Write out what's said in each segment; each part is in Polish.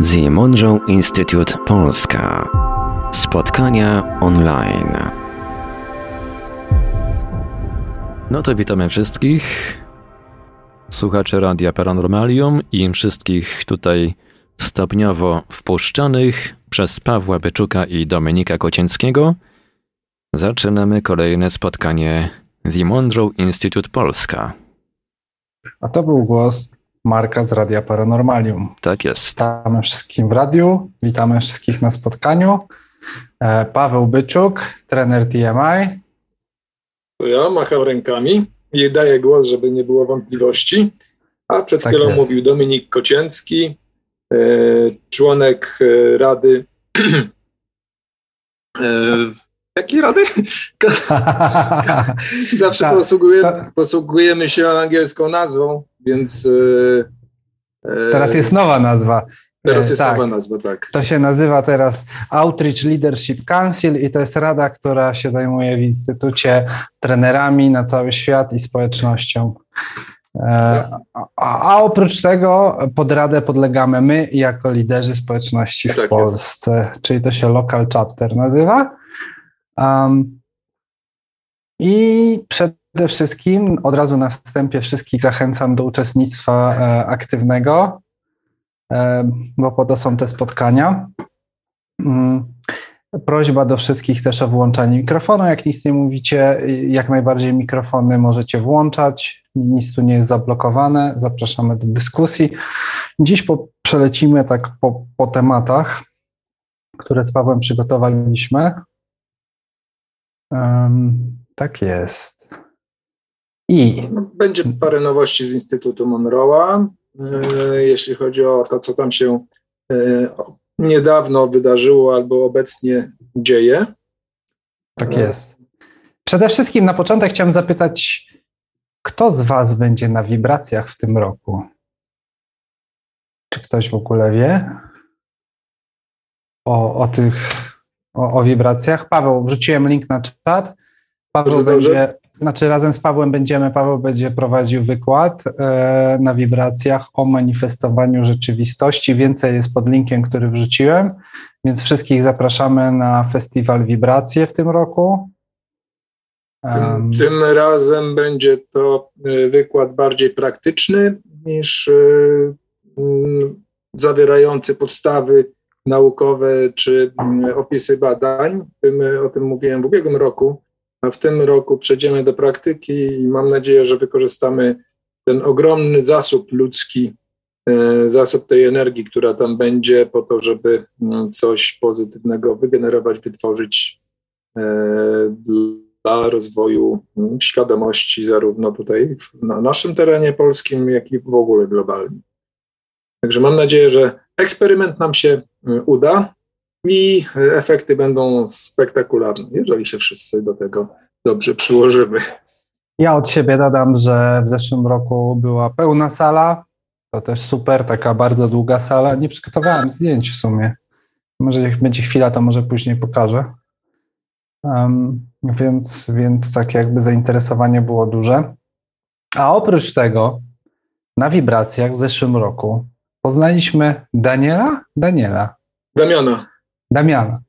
The Monroe Institute Polska. Spotkania online. No to witamy wszystkich słuchaczy Radia Paranormalium i wszystkich tutaj stopniowo wpuszczanych przez Pawła Byczuka i Dominika Kocięckiego. Zaczynamy kolejne spotkanie The Monroe Institute Polska. A to był głos Marka z Radia Paranormalium. Tak jest. Witamy wszystkim w radiu, witamy wszystkich na spotkaniu. E, Paweł Byczuk, trener TMI. To ja macham rękami i daję głos, żeby nie było wątpliwości. A przed Tak chwilą jest. mówił Dominik Kocięcki, e, członek e, Rady. jakiej rady? Zawsze Tak, posługujemy, posługujemy się angielską nazwą, więc. e, e, Teraz jest nowa nazwa. teraz E, jest tak. nowa nazwa, tak. To się nazywa teraz Outreach Leadership Council i to jest rada, która się zajmuje w Instytucie trenerami na cały świat i społecznością. E, A, oprócz tego pod radę podlegamy my jako liderzy społeczności w Tak jest. Polsce, czyli to się Local Chapter nazywa. Um, I przede wszystkim od razu na wstępie wszystkich zachęcam do uczestnictwa e, aktywnego, e, bo po to są te spotkania. Mm, Prośba do wszystkich też o włączanie mikrofonu. Jak nic nie mówicie, jak najbardziej mikrofony możecie włączać. Nic tu nie jest zablokowane. Zapraszamy do dyskusji. Dziś po, przelecimy tak po, po tematach, które z Pawłem przygotowaliśmy. Em, tak jest. I Będzie parę nowości z Instytutu Monroe'a, e, jeśli chodzi o to, co tam się e, niedawno wydarzyło albo obecnie dzieje. tak jest. Przede wszystkim na początek chciałem zapytać, kto z Was będzie na wibracjach w tym roku? Czy ktoś w ogóle wie o, o tych o, o wibracjach? Paweł, wrzuciłem link na czat. Paweł Bardzo dobrze. Znaczy razem z Pawłem będziemy, Paweł będzie prowadził wykład e, na wibracjach o manifestowaniu rzeczywistości. Więcej jest pod linkiem, który wrzuciłem, więc wszystkich zapraszamy na festiwal Wibracje w tym roku. Tym, tym razem będzie to e, wykład bardziej praktyczny niż e, mm, zawierający podstawy naukowe czy mm, opisy badań. My o tym mówiłem w ubiegłym roku, a w tym roku przejdziemy do praktyki i mam nadzieję, że wykorzystamy ten ogromny zasób ludzki, e, zasób tej energii, która tam będzie, po to, żeby mm, coś pozytywnego wygenerować, wytworzyć e, dla rozwoju mm, świadomości zarówno tutaj na naszym terenie polskim, jak i w ogóle globalnie. Także mam nadzieję, że eksperyment nam się y, uda i efekty będą spektakularne, jeżeli się wszyscy do tego dobrze przyłożymy. Ja od siebie dodam, że w zeszłym roku była pełna sala. To też super, taka bardzo długa sala. Nie przygotowałem zdjęć w sumie. Może jak będzie chwila, to może później pokażę. Em, więc, więc tak jakby zainteresowanie było duże. A oprócz tego na wibracjach w zeszłym roku poznaliśmy Daniela? Daniela. Damiana, Damiana.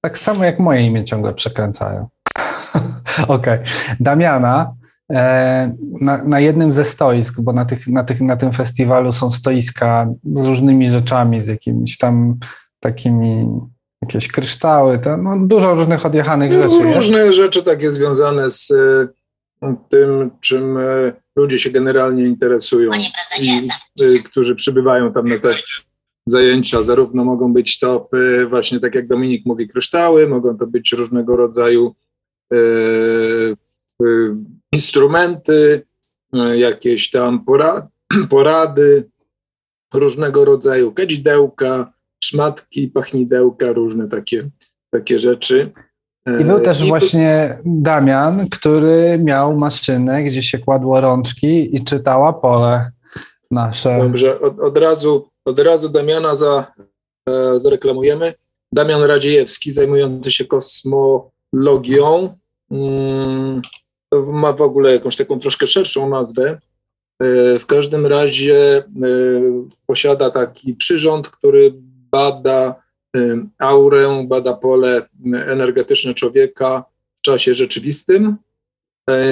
Tak samo jak moje imię ciągle przekręcają. Okej. Damiana e, na, na jednym ze stoisk, bo na, tych, na, tych, na tym festiwalu są stoiska z różnymi rzeczami, z jakimiś tam takimi, jakieś kryształy, to, no, dużo różnych odjechanych rzeczy jest. różne rzeczy takie związane z y, tym, czym y, ludzie się generalnie interesują i y, którzy przybywają tam na te zajęcia. Zarówno mogą być to właśnie tak jak Dominik mówi, kryształy, mogą to być różnego rodzaju y, instrumenty, y, jakieś tam pora, porady, różnego rodzaju kadzidełka, szmatki, pachnidełka, różne takie, takie rzeczy. I był też I- właśnie Damian, który miał maszynę, gdzie się kładło rączki i czytała pole nasze. Dobrze, od, od, razu, od razu Damiana za, e, zareklamujemy. Damian Radziejewski, zajmujący się kosmologią. Mm, ma w ogóle jakąś taką troszkę szerszą nazwę. W każdym razie posiada taki przyrząd, który bada aurę, bada pole energetyczne człowieka w czasie rzeczywistym.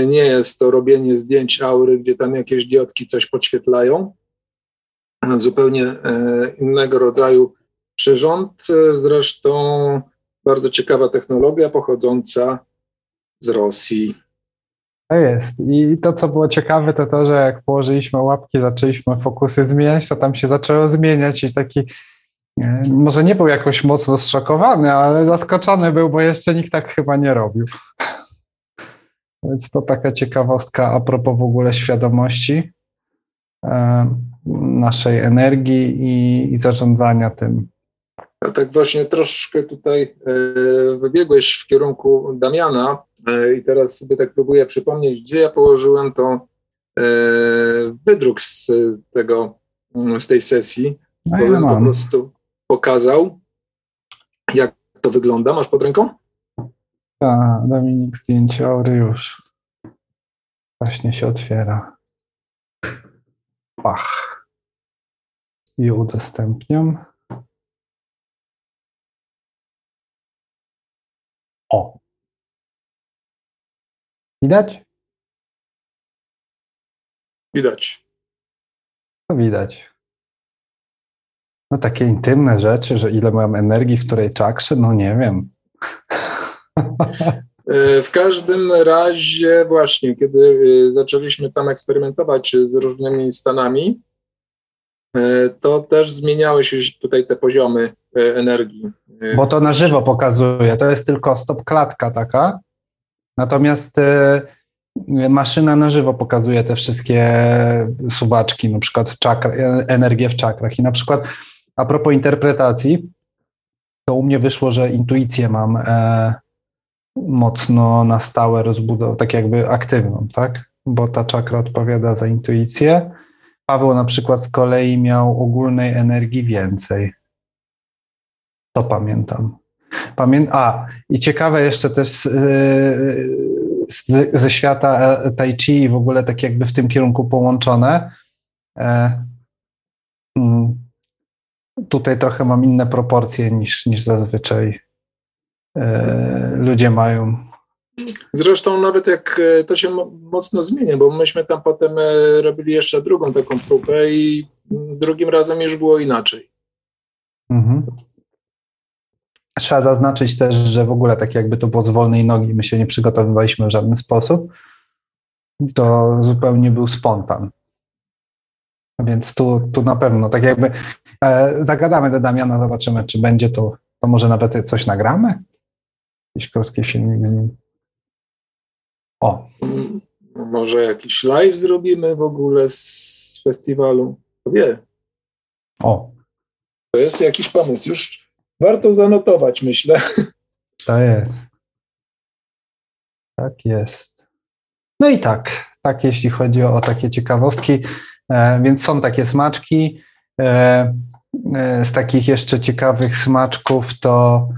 Nie jest to robienie zdjęć aury, gdzie tam jakieś diodki coś podświetlają. Zupełnie innego rodzaju przyrząd. Zresztą bardzo ciekawa technologia pochodząca z Rosji. To jest. I to, co było ciekawe, to to, że jak położyliśmy łapki, zaczęliśmy fokusy zmieniać, to tam się zaczęło zmieniać i taki e, może nie był jakoś mocno zszokowany, ale zaskoczony był, bo jeszcze nikt tak chyba nie robił. Więc to taka ciekawostka a propos w ogóle świadomości e, naszej energii i, i zarządzania tym. A tak właśnie troszkę tutaj e, wybiegłeś w kierunku Damiana e, i teraz sobie tak próbuję przypomnieć, gdzie ja położyłem to e, wydruk z tego, z tej sesji, no bo ja po prostu pokazał, jak to wygląda. Masz pod ręką? Tak, Dominik zdjęciory już. Właśnie się otwiera. Pach. I udostępniam. O. Widać? Widać. To widać. No takie intymne rzeczy, że ile mam energii, w której czakrze, no nie wiem. E, w każdym razie właśnie, kiedy e, zaczęliśmy tam eksperymentować z różnymi stanami, to też zmieniały się tutaj te poziomy energii. Bo to na żywo pokazuje, to jest tylko stop klatka taka, natomiast maszyna na żywo pokazuje te wszystkie suwaczki, na przykład czakr, energię w czakrach i na przykład a propos interpretacji, to u mnie wyszło, że intuicję mam e, mocno na stałe rozbudowaną, tak jakby aktywną, tak? Bo ta czakra odpowiada za intuicję. Paweł na przykład z kolei miał ogólnej energii więcej. To pamiętam. Pamię a, i ciekawe jeszcze też z, z, ze świata e, Tai Chi i w ogóle tak jakby w tym kierunku połączone. E, mm, tutaj trochę mam inne proporcje niż, niż zazwyczaj e, ludzie mają. Zresztą nawet jak e, to się mocno zmienia, bo myśmy tam potem e, robili jeszcze drugą taką próbę i drugim razem już było inaczej. Mhm. Trzeba zaznaczyć też, że w ogóle tak jakby to było z wolnej nogi, my się nie przygotowywaliśmy w żaden sposób. To zupełnie był spontan. Więc tu, tu na pewno, tak jakby e, zagadamy do Damiana, zobaczymy, czy będzie to, to może nawet coś nagramy? Jakiś krótki filmik z nim. O. Może jakiś live zrobimy w ogóle z festiwalu? Kto wie? O. To jest jakiś pomysł. Już warto zanotować, myślę. To jest. Tak jest. No i tak, tak jeśli chodzi o, o takie ciekawostki. E, więc są takie smaczki. E, e, z takich jeszcze ciekawych smaczków to,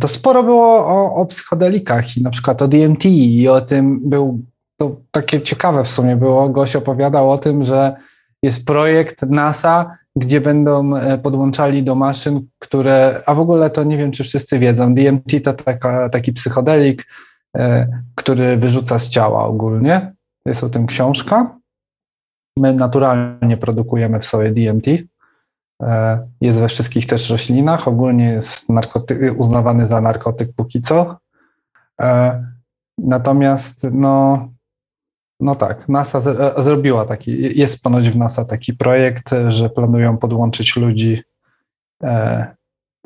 to sporo było o, o psychodelikach i na przykład o DMT i o tym był, to takie ciekawe w sumie było, Goś opowiadał o tym, że jest projekt NASA, gdzie będą podłączali do maszyn, które, a w ogóle to nie wiem, czy wszyscy wiedzą, DMT to taka, taki psychodelik, który wyrzuca z ciała ogólnie. Jest o tym książka. My naturalnie produkujemy w sobie DMT. E, jest we wszystkich też roślinach. Ogólnie jest narkoty- uznawany za narkotyk póki co. E, natomiast, no, no tak, NASA z- zrobiła taki, jest ponoć w NASA taki projekt, że planują podłączyć ludzi e,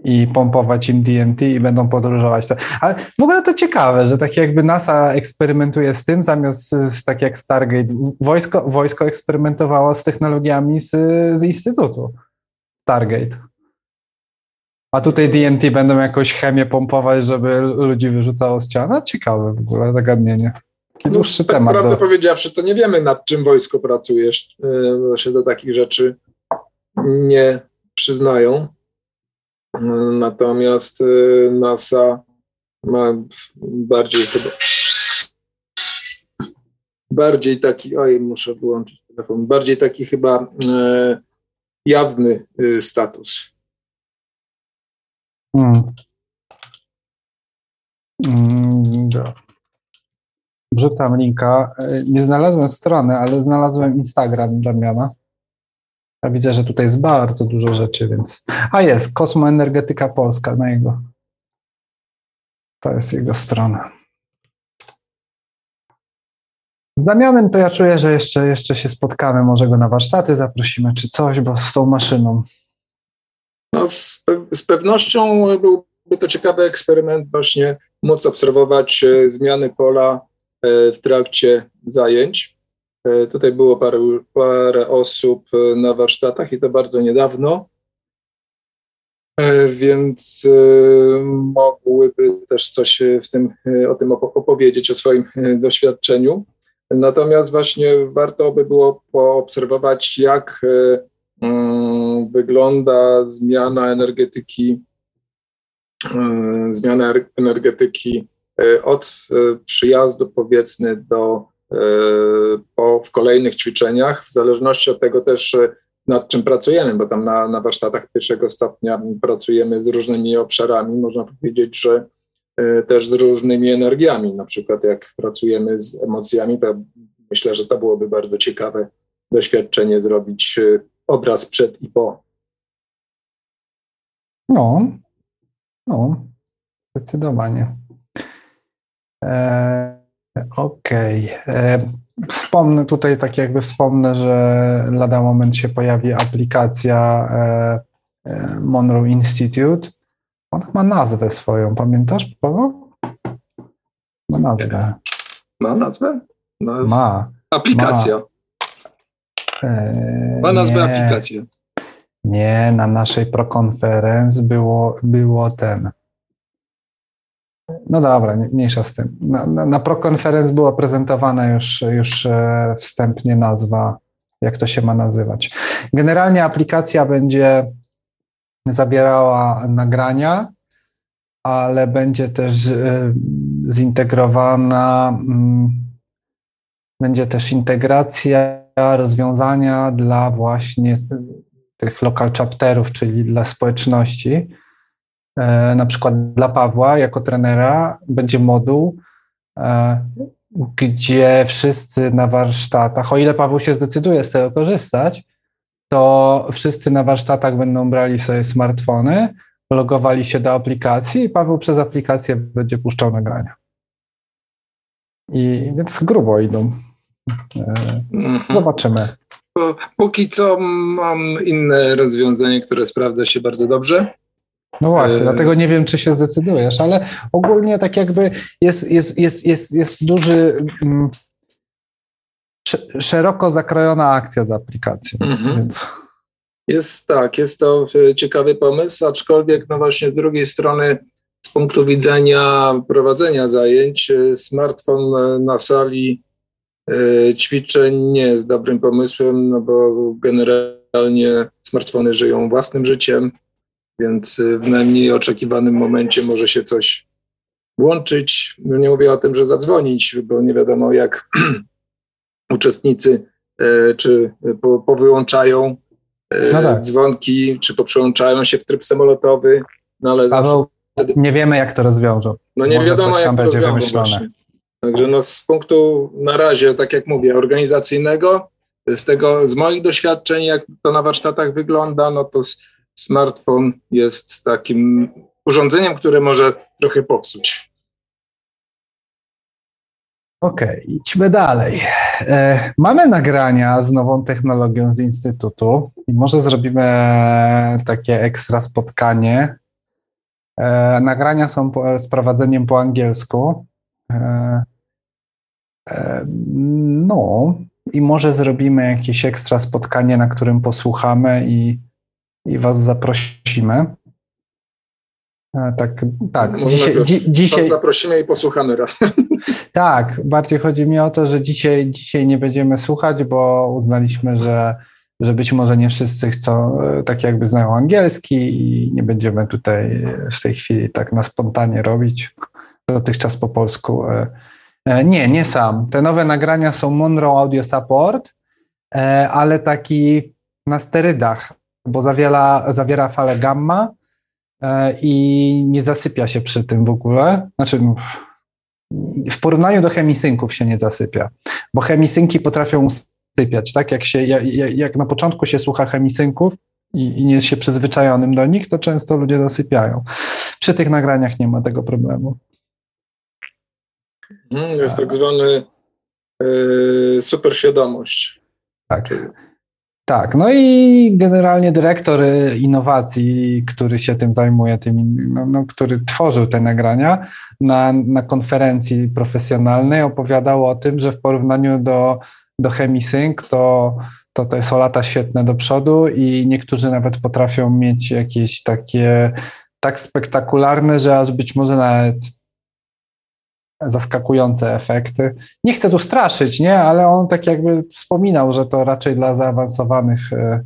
i pompować im DMT i będą podróżować. Ale w ogóle to ciekawe, że tak jakby NASA eksperymentuje z tym, zamiast z, tak jak Stargate, wojsko, wojsko eksperymentowało z technologiami z, z Instytutu Stargate. A tutaj DMT będą jakąś chemię pompować, żeby ludzi wyrzucało z ciała. No ciekawe w ogóle zagadnienie. Taki no, dłuższy tak temat. Prawdę do... powiedziawszy, to nie wiemy nad czym wojsko pracuje, bo się do takich rzeczy nie przyznają. Natomiast y, NASA ma bardziej chyba bardziej taki, oj, muszę wyłączyć telefon. Bardziej taki chyba e, jawny e, status. Hmm. Hmm, Wrzucam linka. E, nie znalazłem strony, ale znalazłem Instagram Damiana. Ja widzę, że tutaj jest bardzo dużo rzeczy, więc. A jest, Kosmoenergetyka Polska na jego. To jest jego strona. Z Damianem to ja czuję, że jeszcze, jeszcze się spotkamy, może go na warsztaty zaprosimy czy coś, bo z tą maszyną. No z, z pewnością byłby to ciekawy eksperyment właśnie móc obserwować e, zmiany pola e, w trakcie zajęć. E, tutaj było parę, parę osób na warsztatach i to bardzo niedawno, więc mogłyby też coś w tym, o tym opowiedzieć, o swoim doświadczeniu. Natomiast właśnie warto by było poobserwować, jak e, mm, wygląda zmiana energetyki, e, zmiana energetyki e, od przyjazdu powiedzmy do po, w kolejnych ćwiczeniach, w zależności od tego też nad czym pracujemy, bo tam na, na warsztatach pierwszego stopnia pracujemy z różnymi obszarami. Można powiedzieć, że też z różnymi energiami. Na przykład jak pracujemy z emocjami, to myślę, że to byłoby bardzo ciekawe doświadczenie zrobić e, obraz przed i po. No, no, zdecydowanie. E, Okej. Okay. E, wspomnę tutaj, tak jakby wspomnę, że lada moment się pojawi aplikacja e, Monroe Institute ona ma nazwę swoją, pamiętasz, Paweł? Ma nazwę. Ma nazwę? Ma. ma. Aplikacja. Ma, ma nazwę nie, aplikacja. Nie, na naszej prokonferencji było, było ten. No dobra, mniejsza z tym. Na, na, na prokonferencji była prezentowana już, już e, wstępnie nazwa, jak to się ma nazywać. Generalnie aplikacja będzie zabierała nagrania, ale będzie też e, zintegrowana, mm, będzie też integracja rozwiązania dla właśnie tych local chapterów, czyli dla społeczności. E, na przykład dla Pawła jako trenera będzie moduł, e, gdzie wszyscy na warsztatach, o ile Paweł się zdecyduje z tego korzystać, to wszyscy na warsztatach będą brali sobie smartfony, logowali się do aplikacji i Paweł przez aplikację będzie puszczał nagrania. I więc grubo idą. E, mhm. Zobaczymy. Póki co mam inne rozwiązanie, które sprawdza się bardzo dobrze. No właśnie, e... dlatego nie wiem, czy się zdecydujesz, ale ogólnie tak jakby jest, jest, jest, jest, jest duży szeroko zakrojona akcja z aplikacją. Mhm. Więc. Jest tak, jest to e, ciekawy pomysł, aczkolwiek no właśnie z drugiej strony z punktu widzenia prowadzenia zajęć e, smartfon e, na sali ćwiczeń nie jest dobrym pomysłem, no bo generalnie smartfony żyją własnym życiem, więc w najmniej oczekiwanym momencie może się coś włączyć. No nie mówię o tym, że zadzwonić, bo nie wiadomo jak uczestnicy e, czy powyłączają e, no tak. dzwonki, czy poprzełączają się w tryb samolotowy, no ale Paweł, zawsze... nie wiemy jak to rozwiążą. No nie Może wiadomo jak to rozwiążą. Także no z punktu na razie, tak jak mówię, organizacyjnego, z tego, z moich doświadczeń, jak to na warsztatach wygląda, no to smartfon jest takim urządzeniem, które może trochę popsuć. Okej, okay, idźmy dalej. E, mamy nagrania z nową technologią z Instytutu i może zrobimy takie ekstra spotkanie. E, nagrania są po, z prowadzeniem po angielsku. E, e, no, i może zrobimy jakieś ekstra spotkanie, na którym posłuchamy i, i Was zaprosimy. E, tak, tak. Może dzisiaj, dzi, dzisiaj zaprosimy i posłuchamy raz. Tak, bardziej chodzi mi o to, że dzisiaj, dzisiaj nie będziemy słuchać, bo uznaliśmy, że, że być może nie wszyscy chcą, e, tak jakby znają angielski i nie będziemy tutaj w tej chwili tak na spontanie robić. Dotychczas po polsku. E, nie, nie sam. Te nowe nagrania są Monroe Audio Support ale taki na sterydach, bo zawiera, zawiera falę gamma i nie zasypia się przy tym w ogóle. Znaczy, no, w porównaniu do chemisynków się nie zasypia, bo chemisynki potrafią sypiać, tak? Jak, się, jak, jak na początku się słucha chemisynków i, i nie jest się przyzwyczajonym do nich, to często ludzie zasypiają. Przy tych nagraniach nie ma tego problemu. Hmm, jest tak zwany yy, superświadomość. Tak. Tak, no i generalnie dyrektor innowacji, który się tym zajmuje, tym, no, no, który tworzył te nagrania na, na konferencji profesjonalnej, opowiadał o tym, że w porównaniu do, do ChemiSync to, to to o lata świetne do przodu i niektórzy nawet potrafią mieć jakieś takie tak spektakularne, że aż być może nawet zaskakujące efekty. Nie chcę tu straszyć, nie, ale on tak jakby wspominał, że to raczej dla zaawansowanych e,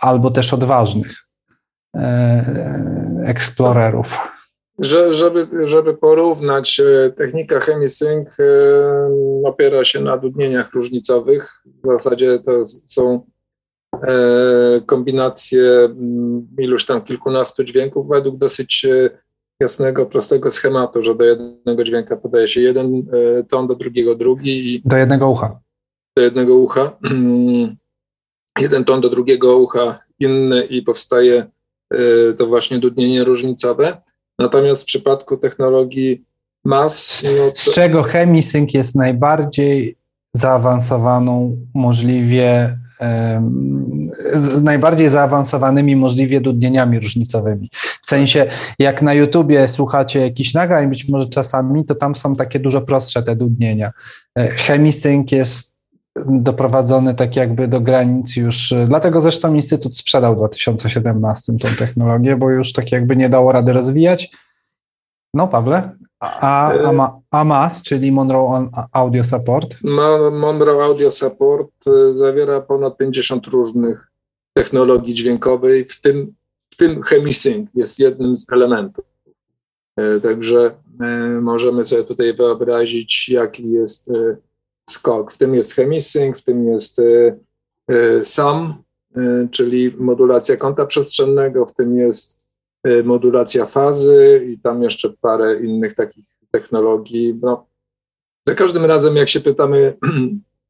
albo też odważnych e, e, eksplorerów. Że, żeby, żeby porównać, technika ChemiSync opiera się na dudnieniach różnicowych. W zasadzie to są kombinacje mm, iluś tam kilkunastu dźwięków według dosyć jasnego, prostego schematu, że do jednego dźwięka podaje się jeden e, ton, do drugiego drugi. I do jednego ucha. Do jednego ucha. jeden ton do drugiego ucha inny i powstaje e, to właśnie dudnienie różnicowe. Natomiast w przypadku technologii MAS... No to... Z czego ChemiSync jest najbardziej zaawansowaną możliwie z najbardziej zaawansowanymi możliwie dudnieniami różnicowymi. W sensie, jak na YouTubie słuchacie jakichś nagrań, być może czasami, to tam są takie dużo prostsze te dudnienia. E, Chemisync jest doprowadzony tak jakby do granic już, dlatego zresztą Instytut sprzedał w 2017 tą technologię, bo już tak jakby nie dało rady rozwijać. No, Pawle? A, a, ma, a MAS, czyli Monroe Audio Support? Monroe Audio Support zawiera ponad 50 różnych technologii dźwiękowej, w tym, w tym ChemiSync jest jednym z elementów. Y, także y, możemy sobie tutaj wyobrazić, jaki jest skok. W tym jest ChemiSync, w tym jest SAM, czyli modulacja kąta przestrzennego, w tym jest modulacja fazy i tam jeszcze parę innych takich technologii. No, za każdym razem, jak się pytamy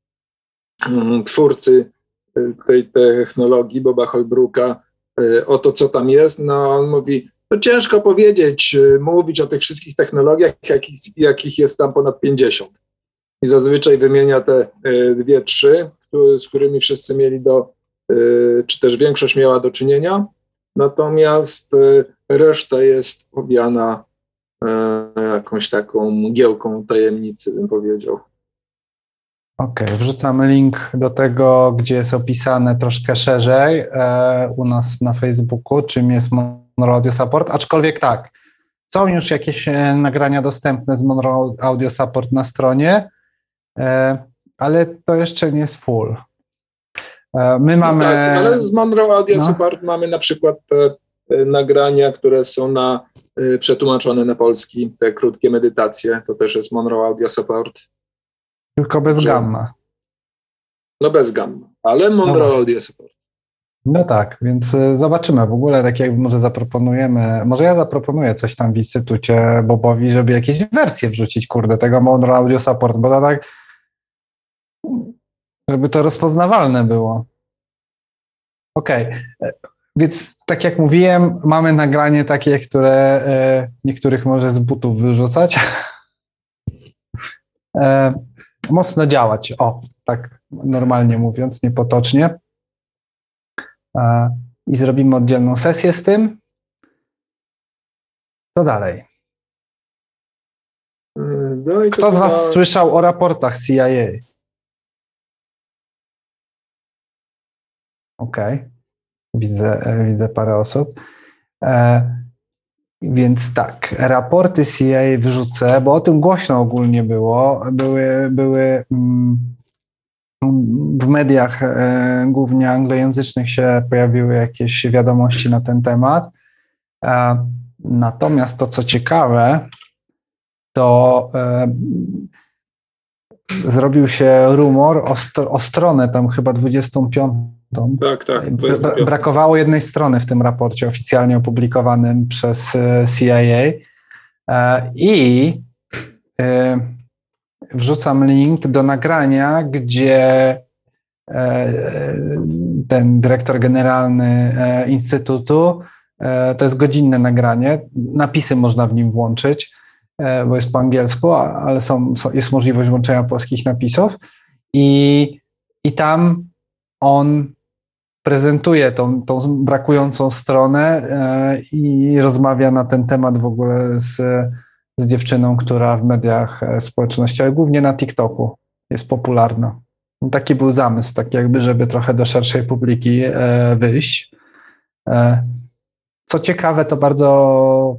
twórcy y, tej technologii, Boba Holbrooka, y, o to, co tam jest, no on mówi, to ciężko powiedzieć, mówić o tych wszystkich technologiach, jakich, jakich jest tam ponad 50. I zazwyczaj wymienia te dwie, trzy, z którymi wszyscy mieli do, czy też większość miała do czynienia natomiast e, reszta jest objana e, jakąś taką mgiełką tajemnicy, bym powiedział. Okej, okay, wrzucamy link do tego, gdzie jest opisane troszkę szerzej e, u nas na Facebooku, czym jest Monroe Audio Support, aczkolwiek tak, są już jakieś e, nagrania dostępne z Monroe Audio Support na stronie, e, ale to jeszcze nie jest full. E, my no mamy. tak, ale z Monroe Audio no. Support mamy na przykład te nagrania, które są na, e, przetłumaczone na polski, te krótkie medytacje, to też jest Monroe Audio Support. Tylko bez Że, gamma. No bez gamma, ale Monroe no Audio Support. No tak, więc e, zobaczymy. W ogóle tak jak może zaproponujemy, może ja zaproponuję coś tam w Instytucie Bobowi, żeby jakieś wersje wrzucić, kurde, tego Monroe Audio Support, bo to tak żeby to rozpoznawalne było. Okej, okay. więc tak jak mówiłem, mamy nagranie takie, które e, niektórych może z butów wyrzucać. E, mocno działać, o, tak normalnie mówiąc, niepotocznie. E, I zrobimy oddzielną sesję z tym. Co dalej? No Kto z Was słyszał o raportach CIA? Okej. Okay. Widzę, e, widzę parę osób. E, więc tak, raporty CIA wrzucę, bo o tym głośno ogólnie było. Były, były mm, w mediach e, głównie anglojęzycznych się pojawiły jakieś wiadomości na ten temat. Natomiast to, co ciekawe, to zrobił się rumor o, o stronę tam chyba 25. Tak, tak. Bra- brakowało jednej strony w tym raporcie oficjalnie opublikowanym przez e, CIA. E, I e, wrzucam link do nagrania, gdzie ten dyrektor generalny Instytutu, to jest godzinne nagranie, napisy można w nim włączyć, bo jest po angielsku, ale są, jest możliwość włączenia polskich napisów. I, i tam on prezentuje tą, tą brakującą stronę e, i rozmawia na ten temat w ogóle z, z dziewczyną, która w mediach e, społecznościowych, głównie na TikToku, jest popularna. Taki był zamysł, tak jakby, żeby trochę do szerszej publiki e, wyjść. Co ciekawe, to bardzo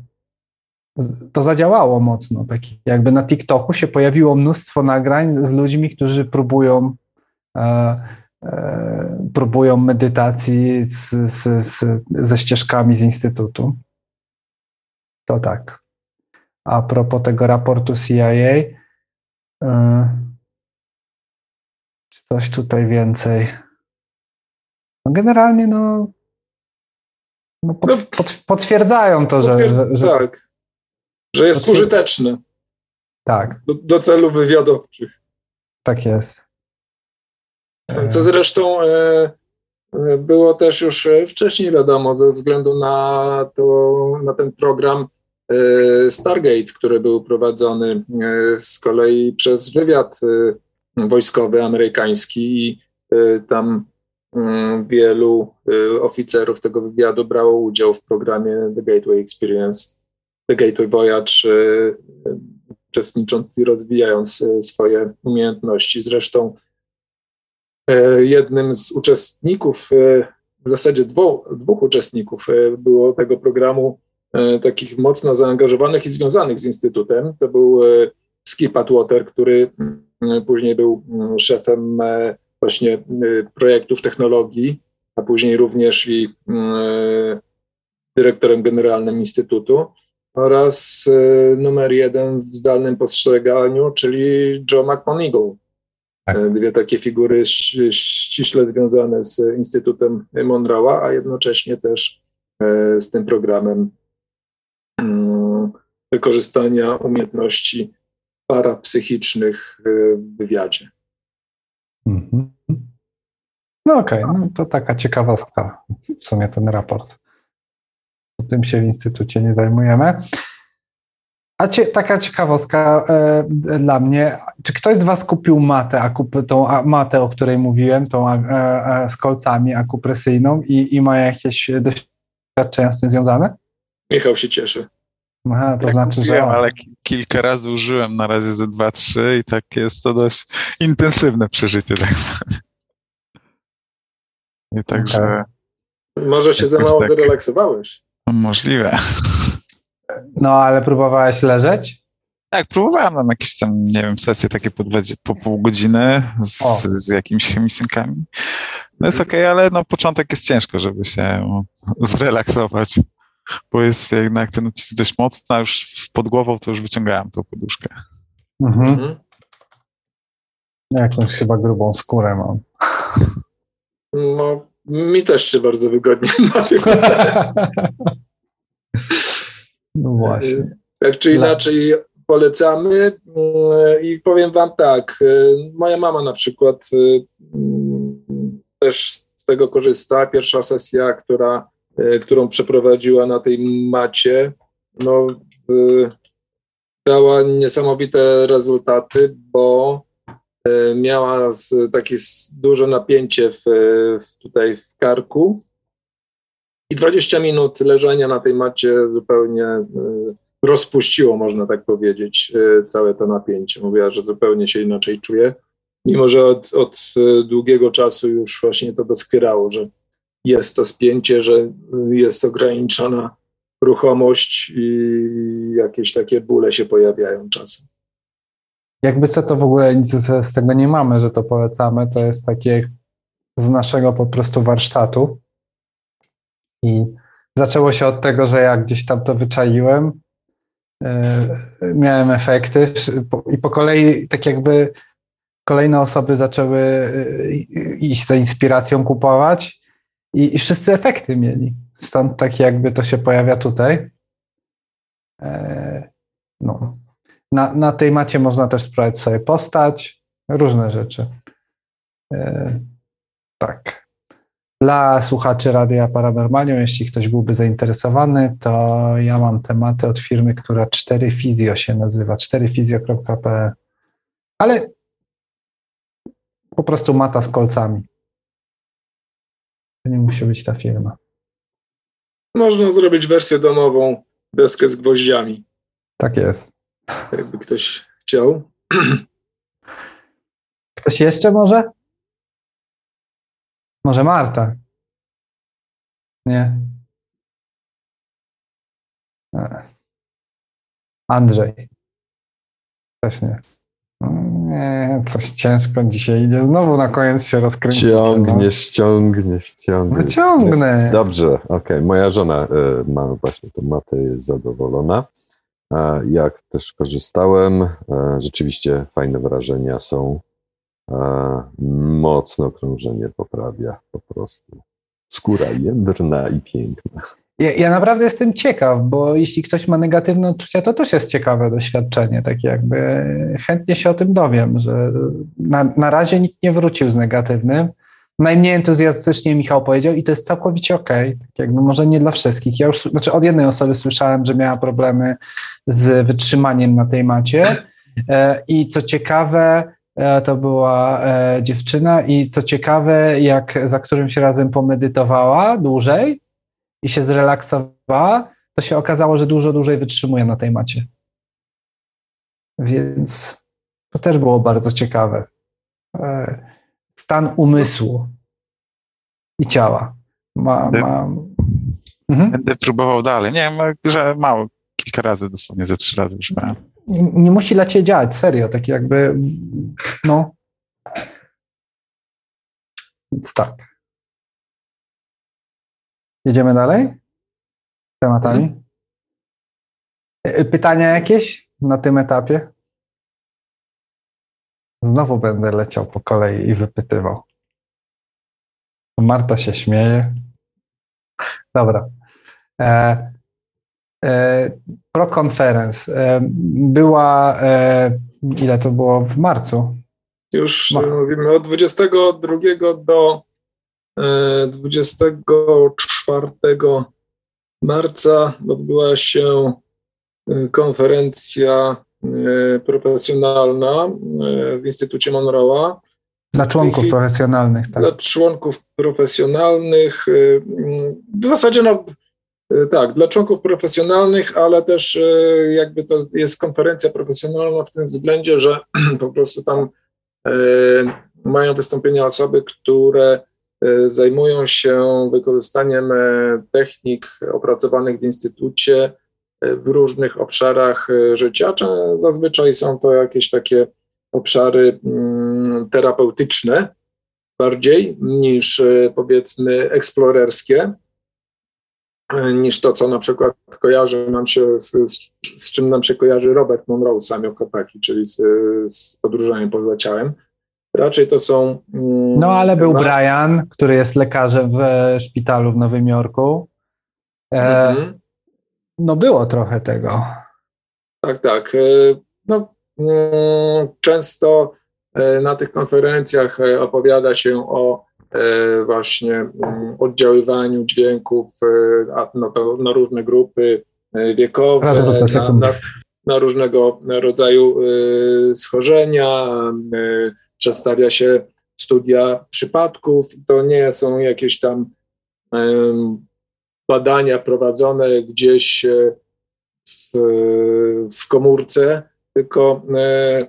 to zadziałało mocno. Tak jakby na TikToku się pojawiło mnóstwo nagrań z ludźmi, którzy próbują próbują medytacji z, z, z, ze ścieżkami z Instytutu. To tak. A propos tego raportu CIA, e, czy coś tutaj więcej? No generalnie, no, no, pod, no, pod, potwierdzają to, że, że, że, Tak, że jest użyteczny. Tak. Do, do celów wywiadowczych. Tak jest. Co zresztą e, e, było też już e, wcześniej wiadomo, ze względu na, to, na ten program Stargate, który był prowadzony z kolei przez wywiad wojskowy amerykański i tam wielu oficerów tego wywiadu brało udział w programie The Gateway Experience, The Gateway Voyage, uczestnicząc i rozwijając swoje umiejętności. Zresztą jednym z uczestników, e, w zasadzie dwóch, dwóch uczestników e, było tego programu, takich mocno zaangażowanych i związanych z Instytutem. To był Skip Atwater, który mm, później był mm, szefem właśnie projektów technologii, a później również i mm, dyrektorem generalnym Instytutu oraz numer jeden w zdalnym postrzeganiu, czyli Joe McMonigal, tak. E, dwie takie figury ściśle związane z Instytutem Monroe'a, a jednocześnie też e, z tym programem mm, wykorzystania umiejętności parapsychicznych e, w wywiadzie. Mhm. No okej, okay. no to taka ciekawostka w sumie ten raport. Tym się w Instytucie nie zajmujemy. A cie, taka ciekawostka e, dla mnie. Czy ktoś z Was kupił matę, akup, tą a, matę, o której mówiłem, tą a, a, z kolcami akupresyjną i, i ma jakieś doświadczenia z tym związane? Michał się cieszy. Aha, to ja znaczy, kupiłem, że. ale kilka razy użyłem na razie ze dwa, trzy i tak jest to dość intensywne przeżycie. Tak. I także. Okay. Może się za mało tak, wyrelaksowałeś. Możliwe. No, ale próbowałeś leżeć? Tak, próbowałem na jakieś tam, nie wiem, sesje takie po, po pół godziny z, z jakimiś chemisynkami. No jest okej, okay, ale no początek jest ciężko, żeby się zrelaksować, bo jest jednak ten ucisk dość mocny, a już pod głową to już wyciągałem tą poduszkę. Mhm. mhm. Jakąś chyba grubą skórę mam. No, mi też się bardzo wygodnie na tym. Właśnie. Tak czy inaczej polecamy mm, i powiem wam tak, y, moja mama na przykład y, mm, też z tego korzysta. Pierwsza sesja, która, y, którą przeprowadziła na tej macie, no, dała niesamowite rezultaty, bo miała takie duże napięcie w, w tutaj w karku i 20 minut leżenia na tej macie zupełnie e, rozpuściło, można tak powiedzieć, e, całe to napięcie. Mówiła, że zupełnie się inaczej czuje, mimo że od, od e, długiego czasu już właśnie to doskwierało, że jest to spięcie, że jest ograniczona ruchomość i jakieś takie bóle się pojawiają czasem. Jakby co to w ogóle nic z tego nie mamy, że to polecamy, to jest takie z naszego po prostu warsztatu. I zaczęło się od tego, że ja gdzieś tam to wyczaiłem, e, miałem efekty i po kolei tak jakby kolejne osoby zaczęły iść za inspiracją kupować i, i wszyscy efekty mieli. Stąd tak jakby to się pojawia tutaj. No. Na, na tej macie można też sprawdzić sobie postać, różne rzeczy. Tak. Dla słuchaczy Radia Paranormalium, jeśli ktoś byłby zainteresowany, to ja mam tematy od firmy, która 4Fizio się nazywa, 4fizio.pl. Ale po prostu mata z kolcami. To nie musi być ta firma. Można zrobić wersję domową, deskę z gwoździami. Tak jest. Jakby ktoś chciał. Ktoś jeszcze może? Może Marta? Nie. E. Andrzej. Też nie. Nie, coś ciężko dzisiaj idzie. Znowu na koniec się rozkręcić. Ciągniesz, no. ciągniesz, ciągniesz. No ciągnę. Dobrze, okej. Okay. Moja żona y, ma właśnie tą matę, jest zadowolona. A jak też korzystałem, rzeczywiście fajne wrażenia są. Mocno krążenie poprawia po prostu. Skóra jędrna i piękna. Ja, ja, naprawdę jestem ciekaw, bo jeśli ktoś ma negatywne odczucia, to też jest ciekawe doświadczenie. Tak jakby chętnie się o tym dowiem, że na, na razie nikt nie wrócił z negatywnym. Najmniej entuzjastycznie Michał powiedział i to jest całkowicie okej. Okay. Tak jakby może nie dla wszystkich. Ja już znaczy od jednej osoby słyszałem, że miała problemy z wytrzymaniem na tej macie. E, I co ciekawe, to była e, dziewczyna i co ciekawe, jak za którymś razem pomedytowała dłużej, i się zrelaksowała, to się okazało, że dużo dłużej wytrzymuje na tej macie. Więc to też było bardzo ciekawe. E, stan umysłu i ciała. Ma, ma... Mhm. Będę próbował dalej. Nie, że mało, kilka razy, dosłownie ze trzy razy już miałem. Nie, musi dla ciebie działać, serio, tak jakby, no. Więc tak. Jedziemy dalej? Tematami? E, pytania jakieś na tym etapie? Znowu będę leciał po kolei i wypytywał. Marta się śmieje. Dobra. E, Pro Conference e, była, e, ile to było w marcu? Już Ma. mówimy od 22 do 24 marca odbyła się e, konferencja e, profesjonalna e, w Instytucie Monroe'a. Dla członków profesjonalnych, tak. Dla członków profesjonalnych. W zasadzie no, tak, dla członków profesjonalnych, ale też jakby to jest konferencja profesjonalna w tym względzie, że po prostu tam mają wystąpienia osoby, które E, zajmują się wykorzystaniem e, technik opracowanych w instytucie e, w różnych obszarach życia. Zazwyczaj są to jakieś takie obszary mm, terapeutyczne bardziej niż powiedzmy eksplorerskie, niż to, co na przykład kojarzy nam się, z, z czym nam się kojarzy Robert Monroe, Samuel Kopaki, czyli z, z podróżaniem poza ciałem. Raczej to są. Mm, no, ale był Brian, który jest lekarzem w szpitalu w Nowym Jorku. E, mhm. No, było trochę tego. Tak, tak. E, no, mm, często e, na tych konferencjach e, opowiada się o właśnie mm, oddziaływaniu dźwięków na, to, na różne grupy wiekowe, na, na, na, różnego rodzaju schorzenia przedstawia się studia przypadków. To nie są jakieś tam badania prowadzone gdzieś e, w, w komórce, tylko e,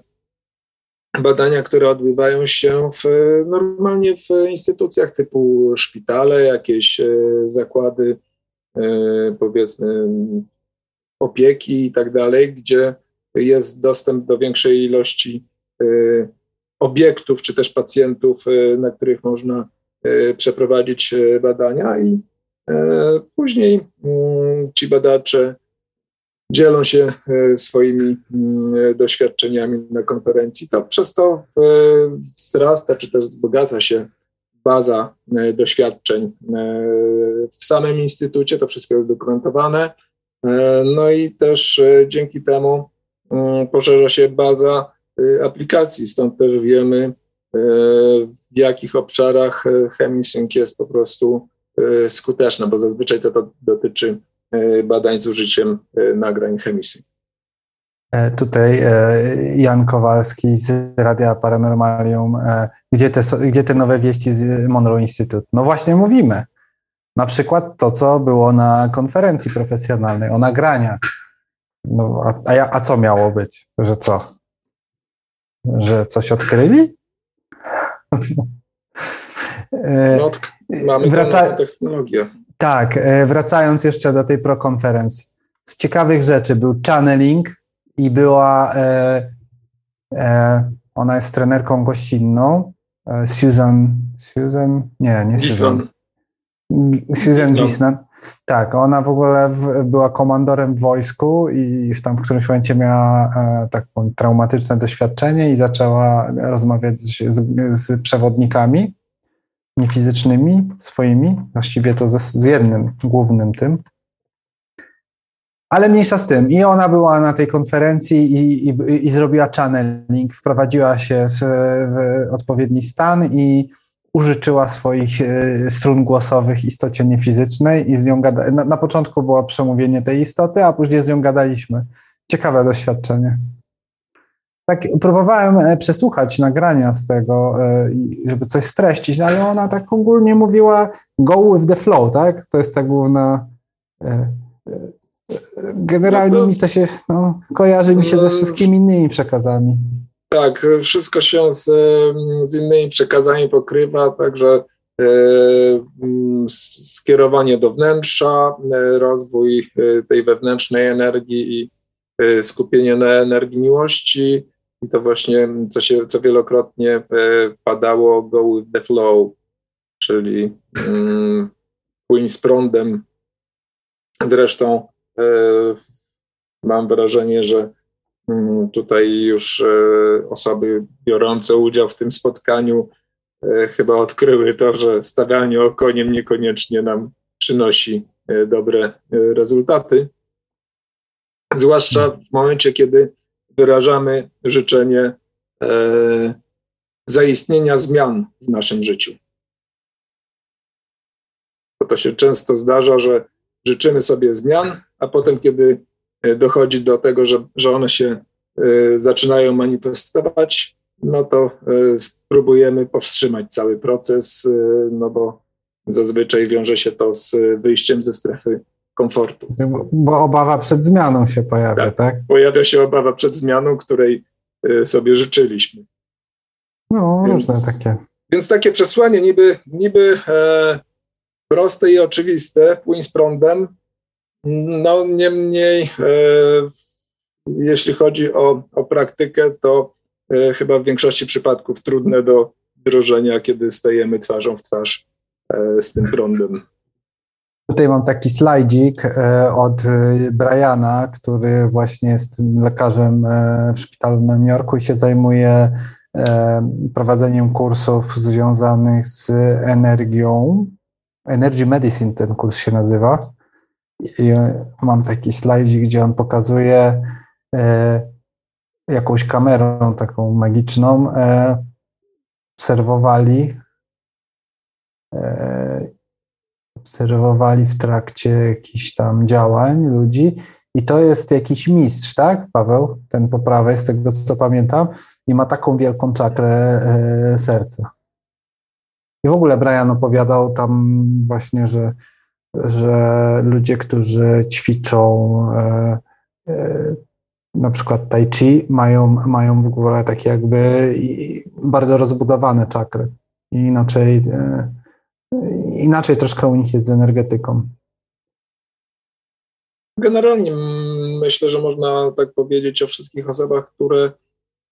badania, które odbywają się w, normalnie w instytucjach typu szpitale, jakieś e, zakłady, powiedzmy, opieki i tak dalej, gdzie jest dostęp do większej ilości obiektów, czy też pacjentów, e, na których można e, przeprowadzić e, badania i później mm, ci badacze dzielą się swoimi mm, doświadczeniami na konferencji. To przez to wzrasta, czy też wzbogaca się baza doświadczeń w samym instytucie, to wszystko jest dokumentowane. No i też dzięki temu poszerza się baza aplikacji, stąd też wiemy, w jakich obszarach chemisync jest po prostu skuteczna, bo zazwyczaj to, to dotyczy badań z użyciem y, nagrań chemisy. E, tutaj e, Jan Kowalski z Radia Paranormalium. E, gdzie te, gdzie te nowe wieści z Monroe Institute? No właśnie mówimy. Na przykład to, co było na konferencji profesjonalnej o nagraniach. No, a, a, a co miało być? Że co? Że coś odkryli? No, mamy Wraca... technologię. Tak, e, wracając jeszcze do tej prokonferencji. Z ciekawych rzeczy był channeling i była, e, e, ona jest trenerką gościnną, e, Susan, Susan, nie, nie Susan. Susan Gisnan. Tak, ona w ogóle w, była komandorem w wojsku i tam w którymś momencie miała e, takie traumatyczne doświadczenie i zaczęła rozmawiać z, z, z przewodnikami niefizycznymi swoimi, właściwie to z, z jednym głównym tym. Ale mniejsza z tym. I ona była na tej konferencji i, i, i zrobiła channeling, wprowadziła się w, w odpowiedni stan i użyczyła swoich e, strun głosowych istocie niefizycznej i z nią gada, na, na początku było przemówienie tej istoty, a później z nią gadaliśmy. Ciekawe doświadczenie tak próbowałem e, przesłuchać nagrania z tego, e, żeby coś streścić, ale ona tak ogólnie mówiła go with the flow, tak? To jest ta główna... E, generalnie no to, mi to się, no, kojarzy mi się ze wszystkimi innymi przekazami. Tak, wszystko się z, z innymi przekazami pokrywa, także skierowanie do wnętrza, rozwój tej wewnętrznej energii i skupienie na energii miłości, i to właśnie, co, się, co wielokrotnie e, padało, go with the flow, czyli mm, płyń z prądem. Zresztą e, mam wrażenie, że mm, tutaj już e, osoby biorące udział w tym spotkaniu chyba odkryły to, że stawianie okoniem niekoniecznie nam przynosi dobre rezultaty. Zwłaszcza w momencie, kiedy wyrażamy życzenie e, zaistnienia zmian w naszym życiu. Bo to się często zdarza, że życzymy sobie zmian, a potem, kiedy e, dochodzi do tego, że, że one się e, zaczynają manifestować, no to spróbujemy powstrzymać cały proces, no bo zazwyczaj wiąże się to z wyjściem ze strefy komfortu. Bo obawa przed zmianą się pojawia, tak? tak? Pojawia się obawa przed zmianą, której y, sobie życzyliśmy. No, więc, różne takie. Więc takie przesłanie niby, niby e, proste i oczywiste, płyń z prądem, no niemniej e, jeśli chodzi o, o praktykę, to e, chyba w większości przypadków trudne do wdrożenia, kiedy stajemy twarzą w twarz e, z tym prądem. Tutaj mam taki slajdzik e, od e, Briana, który właśnie jest lekarzem e, w szpitalu w Nowym Jorku i się zajmuje prowadzeniem kursów związanych z energią. Energy Medicine ten kurs się nazywa. I mam taki slajdzik, gdzie on pokazuje jakąś kamerą taką magiczną. Obserwowali obserwowali w trakcie jakichś tam działań ludzi i to jest jakiś mistrz, tak, Paweł? Ten po prawej, z tego co pamiętam, i ma taką wielką czakrę e, serca. I w ogóle Brian opowiadał tam właśnie, że, że ludzie, którzy ćwiczą e, na przykład tai chi, mają, mają w ogóle takie jakby bardzo rozbudowane czakry. I inaczej inaczej troszkę u nich jest z energetyką. Generalnie myślę, że można tak powiedzieć o wszystkich osobach, które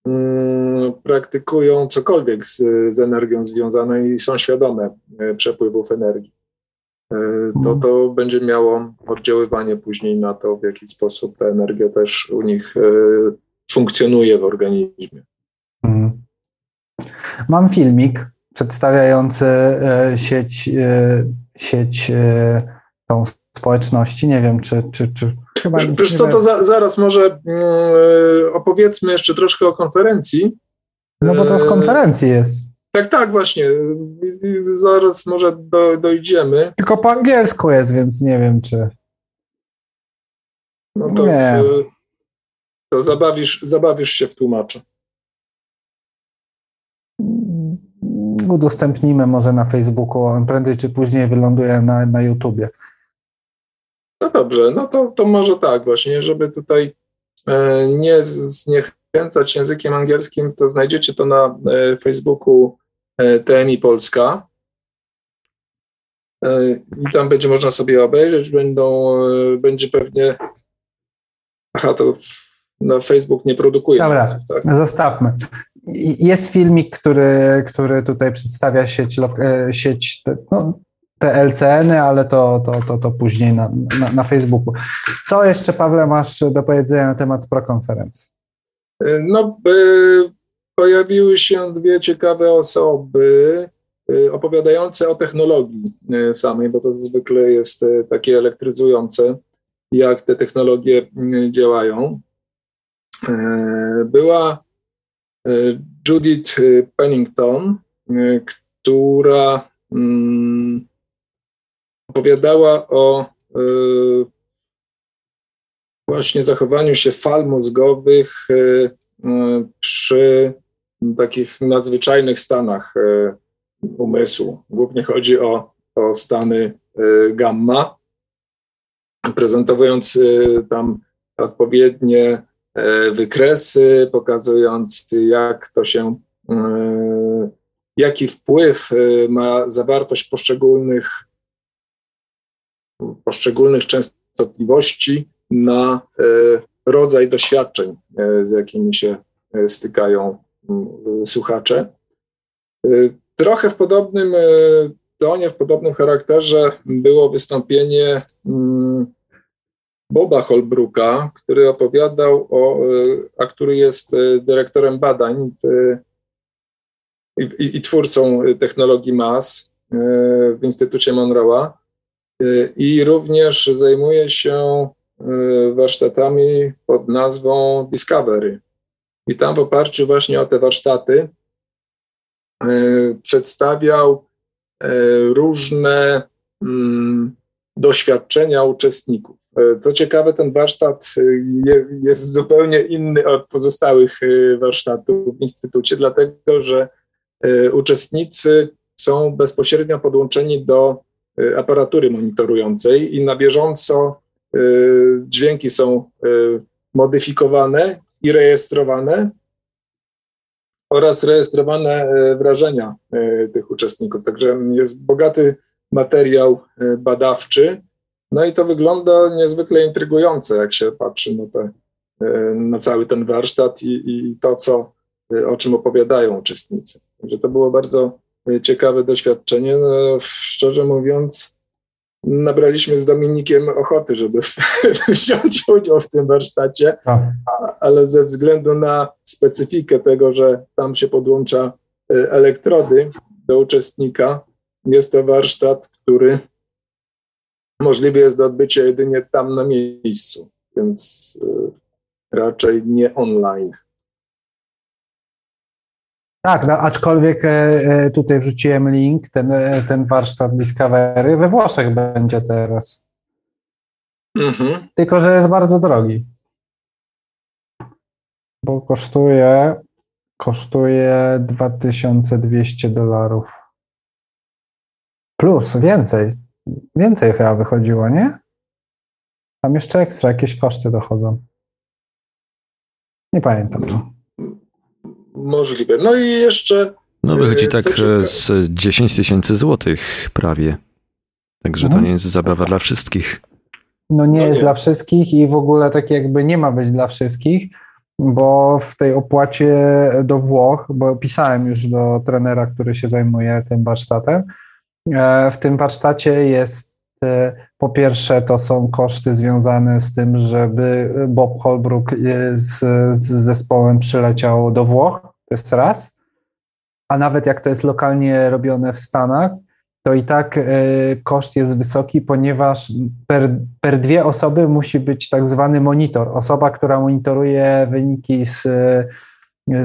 mm, praktykują cokolwiek z, z energią związane i są świadome e, przepływów energii. to to będzie miało oddziaływanie później na to, w jaki sposób ta energia też u nich funkcjonuje w organizmie. Mhm. Mam filmik przedstawiający sieć, sieć tą społeczności. Nie wiem, czy. czy, czy chyba, Wiesz co, to za, zaraz może yy, opowiedzmy jeszcze troszkę o konferencji. No bo to z konferencji jest. Tak, tak, właśnie. Zaraz może do, dojdziemy. Tylko po angielsku jest, więc nie wiem, czy. No to, nie. to zabawisz, zabawisz się w tłumacza. Udostępnimy może na Facebooku, prędzej czy później wyląduje na, na YouTubie. No dobrze, no to, to może tak właśnie, żeby tutaj e, nie zniechęcać językiem angielskim, to znajdziecie to na e, Facebooku e, TMI Polska. I tam będzie można sobie obejrzeć, będą, będzie pewnie. Aha, to na Facebook nie produkuje. Dobra, nazw, tak? zostawmy. Jest filmik, który, który tutaj przedstawia sieć, sieć no, te LCN-y, ale to, to, to, to później na, na, na Facebooku. Co jeszcze, Pawle, masz do powiedzenia na temat prokonferencji? No, pojawiły się dwie ciekawe osoby opowiadające o technologii samej, bo to zwykle jest takie elektryzujące, jak te technologie działają. Była Judith Pennington, która mm, opowiadała o właśnie zachowaniu się fal mózgowych przy takich nadzwyczajnych stanach umysłu. Głównie chodzi o, o stany gamma, prezentowując tam odpowiednie wykresy, pokazując jak to się, jaki wpływ ma zawartość poszczególnych poszczególnych częstotliwości na e, rodzaj doświadczeń, e, z jakimi się e, stykają słuchacze. Trochę w podobnym tonie, w podobnym charakterze było wystąpienie Boba Holbrooka, który opowiadał o, a który jest dyrektorem badań w, i, i, twórcą technologii MAS w Instytucie Monroe'a. I również zajmuje się warsztatami pod nazwą Discovery. I tam w oparciu właśnie o te warsztaty przedstawiał różne mm, doświadczenia uczestników. Co ciekawe, ten warsztat jest zupełnie inny od pozostałych warsztatów w Instytucie, dlatego że uczestnicy są bezpośrednio podłączeni do aparatury monitorującej i na bieżąco dźwięki są modyfikowane i rejestrowane oraz rejestrowane wrażenia tych uczestników. Także jest bogaty materiał badawczy. No i to wygląda niezwykle intrygujące, jak się patrzy na, te, na cały ten warsztat i, i to, co, o czym opowiadają uczestnicy. Także to było bardzo ciekawe doświadczenie. No, szczerze mówiąc, nabraliśmy z Dominikiem ochoty, żeby wziąć udział w tym warsztacie, ale ze względu na specyfikę tego, że tam się podłącza elektrody do uczestnika, jest to warsztat, który możliwy jest do odbycia jedynie tam na miejscu, więc y, raczej nie online. Tak, no, aczkolwiek e, e, tutaj wrzuciłem link, ten, e, ten warsztat Discovery we Włoszech będzie teraz. Mhm. Tylko, że jest bardzo drogi. Bo kosztuje kosztuje 2200 dolarów. Plus, więcej. Więcej chyba wychodziło, nie? Tam jeszcze ekstra jakieś koszty dochodzą. Nie pamiętam. Możliwe. No i jeszcze. No wychodzi e, tak e, z 10 tysięcy złotych prawie. Także mhm. to nie jest zabawa dla wszystkich. No nie no jest nie. dla wszystkich i w ogóle tak jakby nie ma być dla wszystkich, bo w tej opłacie do Włoch, bo pisałem już do trenera, który się zajmuje tym warsztatem, w tym warsztacie jest po pierwsze, to są koszty związane z tym, żeby Bob Holbrook z, z zespołem przyleciał do Włoch, to jest raz. A nawet jak to jest lokalnie robione w Stanach, to i tak koszt jest wysoki, ponieważ per, per dwie osoby musi być tak zwany monitor, osoba, która monitoruje wyniki z,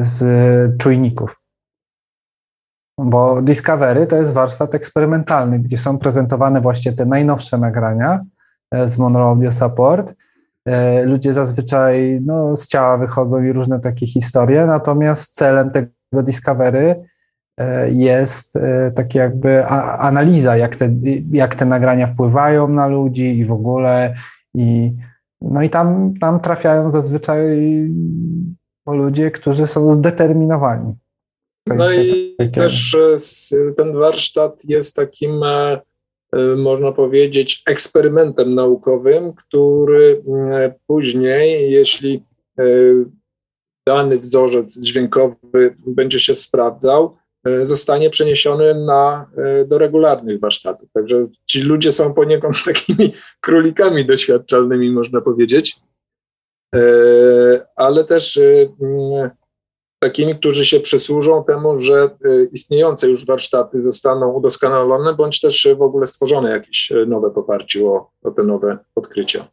z czujników. Bo Discovery to jest warsztat eksperymentalny, gdzie są prezentowane właśnie te najnowsze nagrania e, z Monroe Audio Support. E, ludzie zazwyczaj no, z ciała wychodzą i różne takie historie, natomiast celem tego Discovery e, jest tak jakby analiza, jak te, jak te nagrania wpływają na ludzi i w ogóle. I, no i tam, tam trafiają zazwyczaj ludzie, którzy są zdeterminowani. No i też e, ten warsztat jest takim, e, e, można powiedzieć, eksperymentem naukowym, który później, jeśli dany wzorzec dźwiękowy będzie się sprawdzał, zostanie przeniesiony na, do regularnych warsztatów. Także ci ludzie są poniekąd takimi królikami doświadczalnymi, można powiedzieć. Ale też takimi, którzy się przysłużą temu, że y, istniejące już warsztaty zostaną udoskonalone, bądź też w ogóle stworzone jakieś y, nowe w oparciu o, o te nowe odkrycia.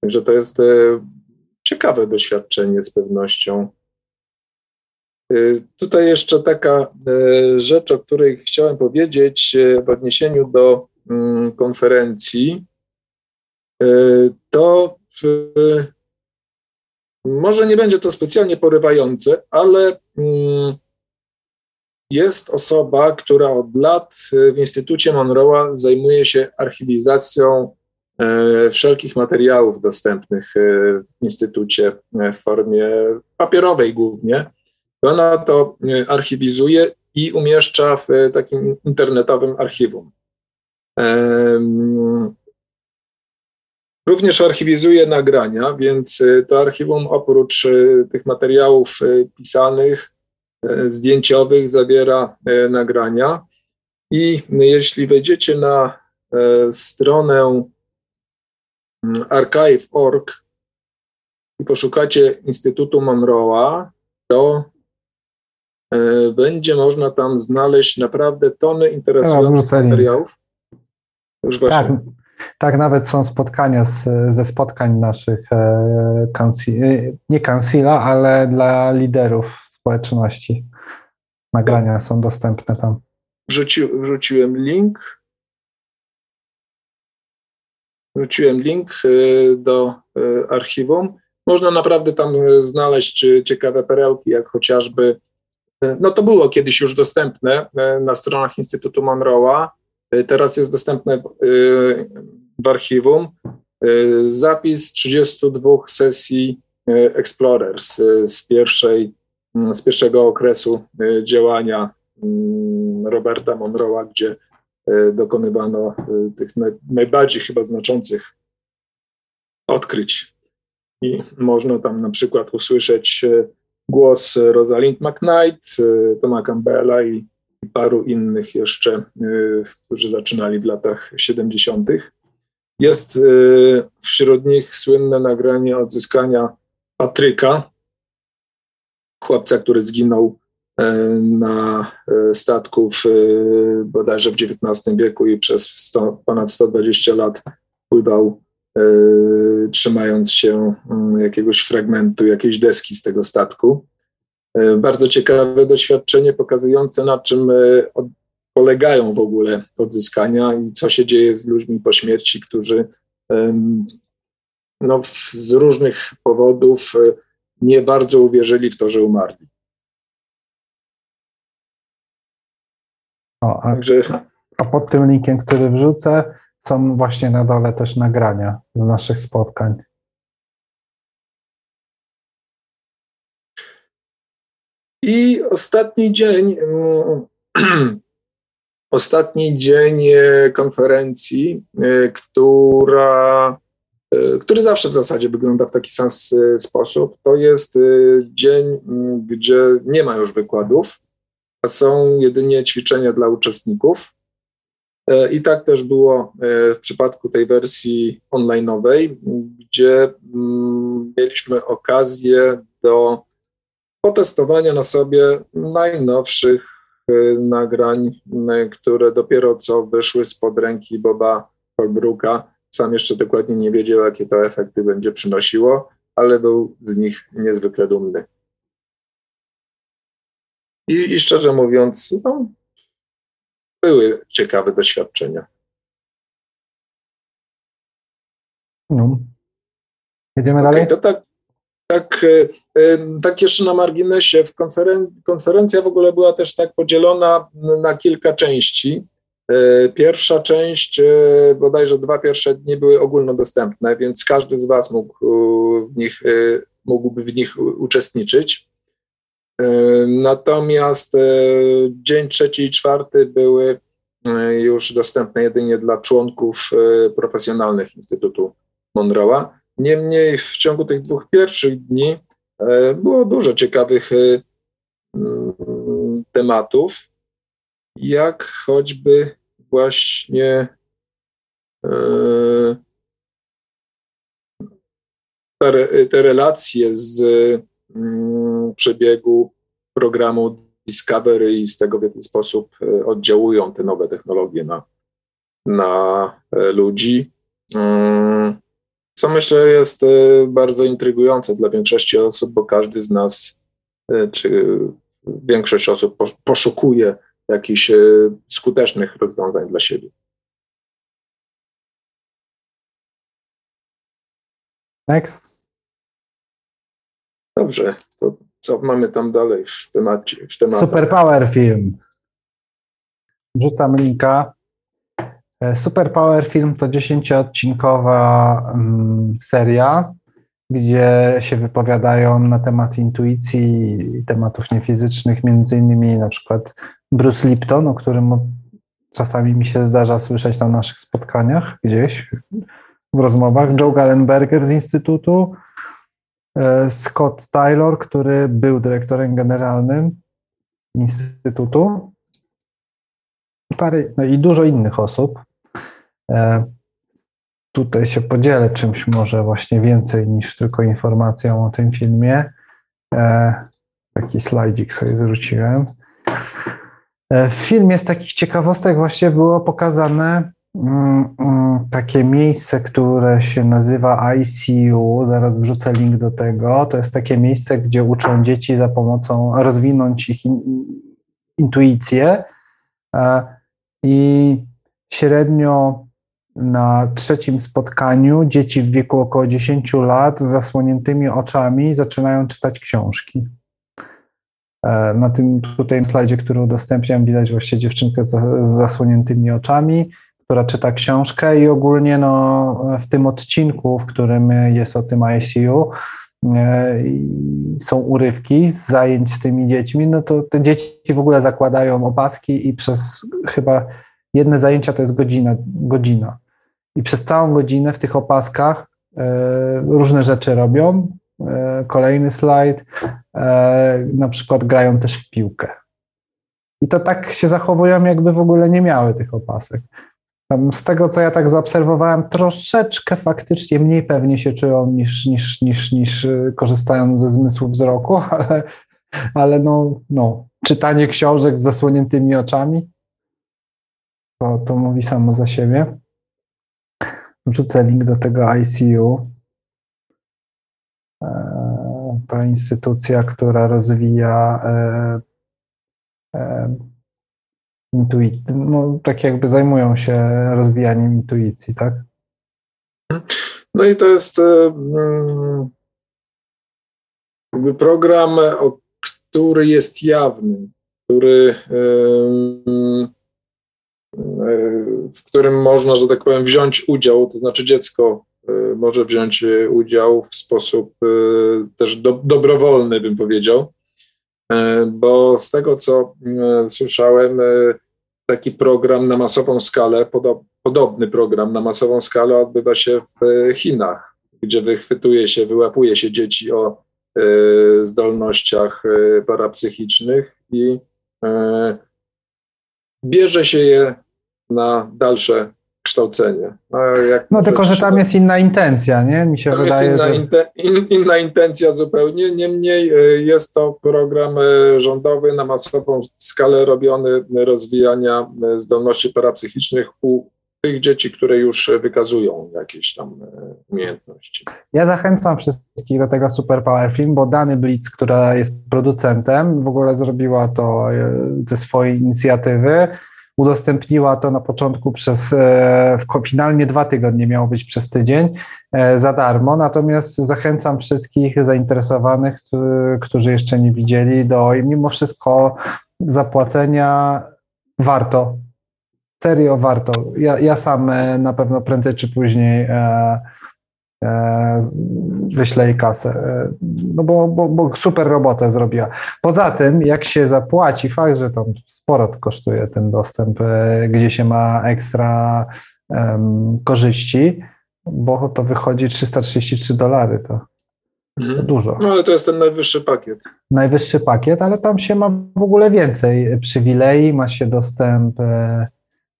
Także to jest y, ciekawe doświadczenie z pewnością. Tutaj jeszcze taka rzecz, o której chciałem powiedzieć w odniesieniu do mm, konferencji, to może nie będzie to specjalnie porywające, ale mm, jest osoba, która od lat w Instytucie Monroe'a zajmuje się archiwizacją e, wszelkich materiałów dostępnych e, w Instytucie e, w formie papierowej głównie. Ona to archiwizuje i umieszcza w takim internetowym archiwum. Również archiwizuje nagrania, więc y, to archiwum oprócz y, tych materiałów y, pisanych, zdjęciowych zawiera nagrania. I jeśli wejdziecie na stronę mm, archive.org i poszukacie Instytutu Monroe'a, to będzie można tam znaleźć naprawdę tony interesujących materiałów. Już właśnie. Tak, tak, nawet są spotkania z, ze spotkań naszych, e, kansi, nie kansila, ale dla liderów społeczności. Nagrania są dostępne tam. Wrzuci, wrzuciłem link. Wrzuciłem link e, do e, archiwum. Można naprawdę tam znaleźć ciekawe perełki, jak chociażby, no to było kiedyś już dostępne na stronach Instytutu Monroe'a, teraz jest dostępne y, w archiwum y, zapis 32 sesji Explorers z, pierwszej, mm, z pierwszego okresu działania mm, Roberta Monroe'a, gdzie dokonywano tych najbardziej chyba znaczących odkryć. I można tam na przykład usłyszeć głos Rosalind McKnight, Toma Campbella i paru innych jeszcze, y, którzy zaczynali w latach 70. Jest y, wśród nich słynne nagranie odzyskania Patryka, chłopca, który zginął y, na statku w, bodajże w XIX wieku i przez 100, ponad 120 lat pływał trzymając się jakiegoś fragmentu, jakiejś deski z tego statku. E, bardzo ciekawe doświadczenie pokazujące, na czym e, polegają w ogóle odzyskania i co się dzieje z ludźmi po śmierci, którzy no, z różnych powodów e, nie bardzo uwierzyli w to, że umarli. O, a, Także... a pod tym linkiem, który wrzucę, są właśnie na dole też nagrania z naszych spotkań. I ostatni dzień, mm, ostatni dzień e, konferencji, e, która, e, który zawsze w zasadzie wygląda w taki sam sposób, to jest dzień, mm, gdzie nie ma już wykładów, a są jedynie ćwiczenia dla uczestników. I tak też było w przypadku tej wersji online'owej, gdzie mm, mieliśmy okazję do potestowania na sobie najnowszych nagrań, które dopiero co wyszły spod ręki Boba Holbrooka. Sam jeszcze dokładnie nie wiedział, jakie to efekty będzie przynosiło, ale był z nich niezwykle dumny. I, i szczerze mówiąc, no, były ciekawe doświadczenia. No. Jedziemy okay, dalej? To tak, tak, e, tak jeszcze na marginesie, w konferen konferencja w ogóle była też tak podzielona na kilka części. E, pierwsza część, e, bodajże dwa pierwsze dni były ogólnodostępne, więc każdy z Was mógł w nich, mógłby w nich uczestniczyć. Natomiast dzień trzeci i czwarty były już dostępne jedynie dla członków profesjonalnych Instytutu Monroe'a. Niemniej w ciągu tych dwóch pierwszych dni było dużo ciekawych e, mm, tematów, jak choćby właśnie e, te, relacje z mm, przebiegu programu Discovery i z tego, w jaki sposób oddziałują te nowe technologie na, na ludzi. Co myślę jest e, bardzo intrygujące dla większości osób, bo każdy z nas, e, czy większość osób poszukuje jakichś e, skutecznych rozwiązań dla siebie. Next. Dobrze, to co mamy tam dalej w temacie? W tematach? Superpower film. Wrzucam linka. E, Super Power Film to dziesięcioodcinkowa mm, seria, gdzie się wypowiadają na temat intuicji i tematów niefizycznych, między innymi na przykład Bruce Lipton, o którym czasami mi się zdarza słyszeć na naszych spotkaniach gdzieś w rozmowach, Joe Gallenberger z Instytutu, e, Scott Taylor, który był dyrektorem generalnym Instytutu, parę, no i dużo innych osób. E, tutaj się podzielę czymś może właśnie więcej niż tylko informacją o tym filmie. E, taki slajdzik sobie zwróciłem. E, w filmie z takich ciekawostek właśnie było pokazane mm, mm, takie miejsce, które się nazywa ICU. Zaraz wrzucę link do tego. To jest takie miejsce, gdzie uczą dzieci za pomocą rozwinąć ich intuicję. I średnio na trzecim spotkaniu dzieci w wieku około 10 lat z zasłoniętymi oczami zaczynają czytać książki. E, na tym tutaj slajdzie, który udostępniam, widać właśnie dziewczynkę z, zasłoniętymi oczami, która czyta książkę i ogólnie no, w tym odcinku, w którym jest o tym ICU, e, są urywki z zajęć z tymi dziećmi, no to te dzieci w ogóle zakładają opaski i przez chyba jedne zajęcia to jest godzina, godzina. I przez całą godzinę w tych opaskach e, różne rzeczy robią. E, kolejny slajd, e, na przykład grają też w piłkę. I to tak się zachowują, jakby w ogóle nie miały tych opasek. Tam z tego, co ja tak zaobserwowałem, troszeczkę faktycznie mniej pewnie się czują niż, niż, niż, niż korzystając ze zmysłu wzroku, ale, ale no, no, czytanie książek z zasłoniętymi oczami to, to mówi samo za siebie. Wrzucę link do tego ICU. E, to instytucja, która rozwija e, e, intuicję, no tak jakby zajmują się rozwijaniem intuicji, tak? No i to jest mm, jakby program, który jest jawny, który w którym można, że tak powiem, wziąć udział, to znaczy dziecko e, może wziąć e, udział w sposób e, też do, dobrowolny, bym powiedział, bo z tego, co słyszałem, taki program na masową skalę, podob, podobny program na masową skalę odbywa się w Chinach, gdzie wychwytuje się, wyłapuje się dzieci o zdolnościach parapsychicznych i bierze się je na dalsze kształcenie. no tylko, że tam jest inna intencja, nie? Mi się tam wydaje, jest inna, że... in, inna intencja zupełnie, niemniej y, jest to program y, rządowy na masową skalę robiony rozwijania y, zdolności parapsychicznych u tych dzieci, które już wykazują jakieś tam umiejętności. Ja zachęcam wszystkich do tego Super Power Film, bo Dany Blitz, która jest producentem, w ogóle zrobiła to ze swojej inicjatywy udostępniła to na początku przez, e, finalnie dwa tygodnie miało być przez tydzień e, za darmo, natomiast zachęcam wszystkich zainteresowanych, którzy jeszcze nie widzieli, do mimo wszystko zapłacenia warto. Serio warto. Ja, ja sam e, na pewno prędzej czy później wyślę jej kasę, e, no bo, bo, bo, super robotę zrobiła. Poza tym, jak się zapłaci, fakt, że tam sporo kosztuje ten dostęp, e, gdzie się ma ekstra um, korzyści, bo to wychodzi 333 dolary, to, mhm. to dużo. No ale to jest ten najwyższy pakiet. Najwyższy pakiet, ale tam się ma w ogóle więcej przywilei, ma się dostęp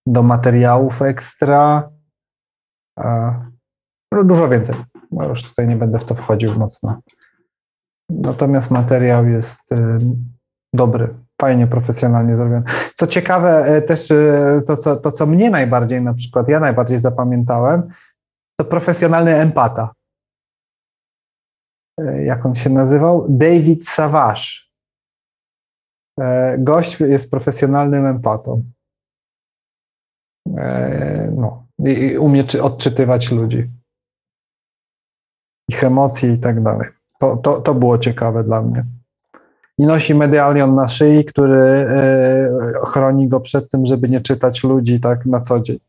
do materiałów ekstra, no, dużo więcej. No już tutaj nie będę w to wchodził mocno. Natomiast materiał jest y, dobry, fajnie, profesjonalnie zrobiony. Co ciekawe, y, też y, to co, to, co mnie najbardziej, na przykład ja najbardziej zapamiętałem, to profesjonalny empata. Jak on się nazywał? David Savage. Gość jest profesjonalnym empatą. No, i umie odczytywać ludzi ich emocje i tak dalej. To, to, to było ciekawe dla mnie. I nosi medalion na szyi, który e, chroni go przed tym, żeby nie czytać ludzi tak na co dzień.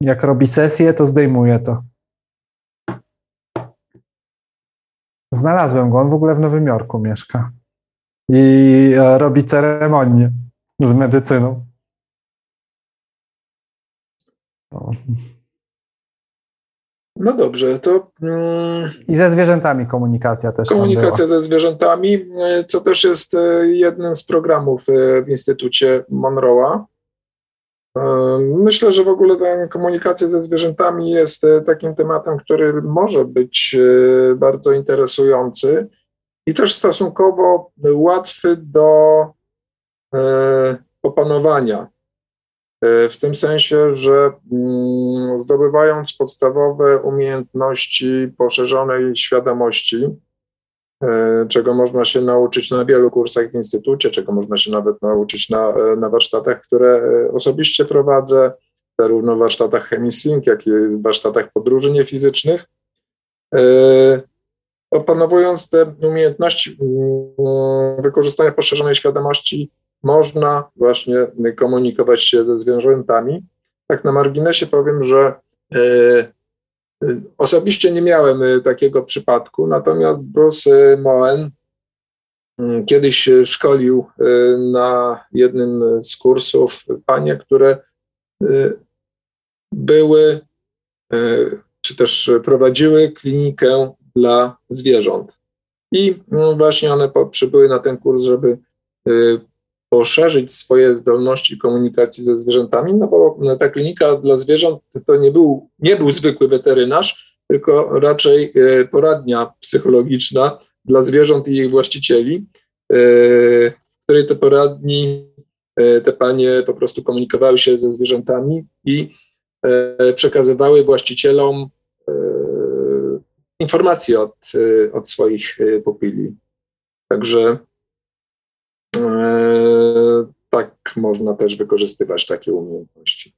Jak robi sesję, to zdejmuje to. Znalazłem go, on w ogóle w Nowym Jorku mieszka. I e, robi ceremonię z medycyną. No dobrze, to. Mm, I ze zwierzętami komunikacja też. Komunikacja ze zwierzętami, e, co też jest e, jednym z programów e, w Instytucie Monroe'a. Myślę, że w ogóle ta komunikacja ze zwierzętami jest takim tematem, który może być bardzo interesujący i też stosunkowo łatwy do opanowania. E, w tym sensie, że mm, zdobywając podstawowe umiejętności poszerzonej świadomości, e, czego można się nauczyć na wielu kursach w instytucie, czego można się nawet nauczyć na, e, na warsztatach, które osobiście prowadzę, zarówno w warsztatach chemisync, jak i w warsztatach podróży niefizycznych. Opanowując te umiejętności mm, wykorzystania poszerzonej świadomości, można właśnie komunikować się ze zwierzętami. Tak na marginesie powiem, że e, e, osobiście nie miałem e, takiego przypadku, natomiast Bruce Moen mm, kiedyś szkolił na jednym z kursów panie, które były czy też prowadziły klinikę dla zwierząt. I mm, właśnie one przybyły na ten kurs, żeby poszerzyć swoje zdolności komunikacji ze zwierzętami, no bo ta klinika dla zwierząt to nie był, nie był zwykły weterynarz, tylko raczej e, poradnia psychologiczna dla zwierząt i ich właścicieli, e, w której te poradni e, te panie po prostu komunikowały się ze zwierzętami i przekazywały właścicielom informacje od, od swoich pupili. Także tak można też wykorzystywać takie umiejętności.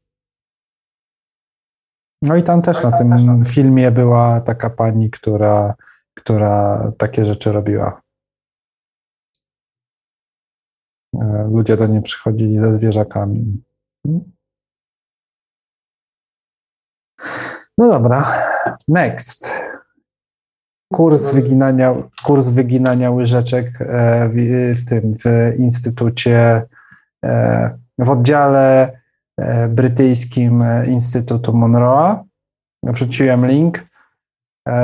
No i tam też na tym filmie była taka pani, która, która takie rzeczy robiła. E, ludzie do niej przychodzili ze zwierzakami. No dobra, next. Kurs wyginania, kurs wyginania łyżeczek e, w, w tym, w instytucie E, w oddziale e, brytyjskim Instytutu Monroe'a. Wrzuciłem link.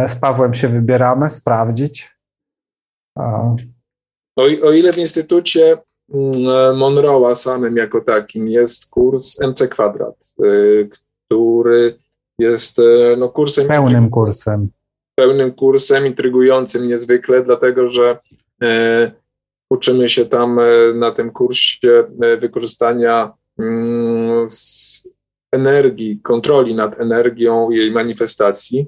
Z Pawłem się wybieramy, sprawdzić. O, o ile w instytucie mm, Monroe'a samym jako takim jest kurs MC Kwadrat, który jest no, kursem. Pełnym kursem. Pełnym kursem, intrygującym niezwykle, dlatego że uczymy się tam na tym kursie wykorzystania mm, energii, kontroli nad energią jej manifestacji.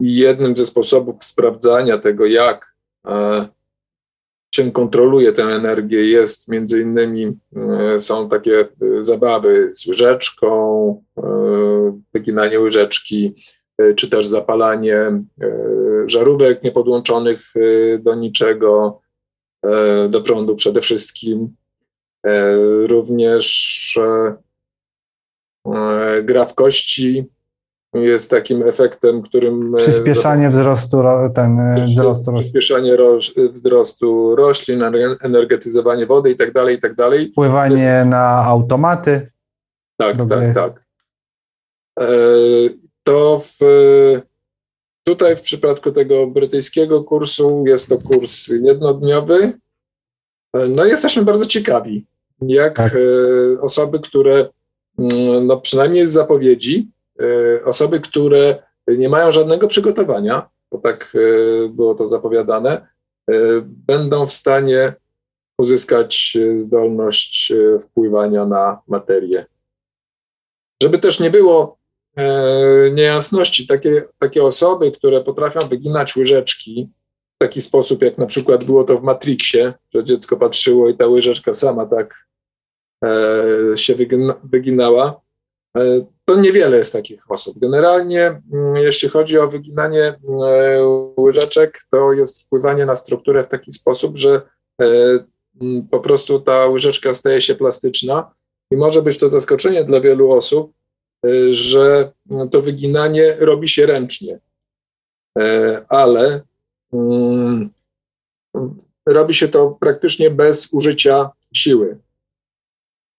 I jednym ze sposobów sprawdzania tego, jak e, się kontroluje tę energię, jest między innymi e, są takie e, zabawy z łyżeczką, wyginanie łyżeczki, czy też zapalanie żarówek niepodłączonych do niczego, do prądu przede wszystkim. Również gra w kości jest takim efektem, którym... E, Przyspieszanie wzrostu, ten e, wzrostu Przyspieszanie roś, wzrostu roślin, energetyzowanie wody i tak dalej, i tak dalej. Wpływanie jest... na automaty. Tak, tak, tak. E, to w, tutaj w przypadku tego brytyjskiego kursu jest to kurs jednodniowy. No jesteśmy bardzo ciekawi, jak tak. osoby, które mm, no przynajmniej z zapowiedzi E, osoby, które nie mają żadnego przygotowania, bo tak e, było to zapowiadane, e, będą w stanie uzyskać zdolność wpływania na materię. Żeby też nie było niejasności, takie, takie osoby, które potrafią wyginać łyżeczki w taki sposób, jak na przykład było to w Matrixie, że dziecko patrzyło i ta łyżeczka sama tak się wyginała, to niewiele jest takich osób. Generalnie, mm, jeśli chodzi o wyginanie łyżeczek, to jest wpływanie na strukturę w taki sposób, że e, mm, po prostu ta łyżeczka staje się plastyczna i może być to zaskoczenie dla wielu osób, e, że to wyginanie robi się ręcznie, e, ale robi się to praktycznie bez użycia siły.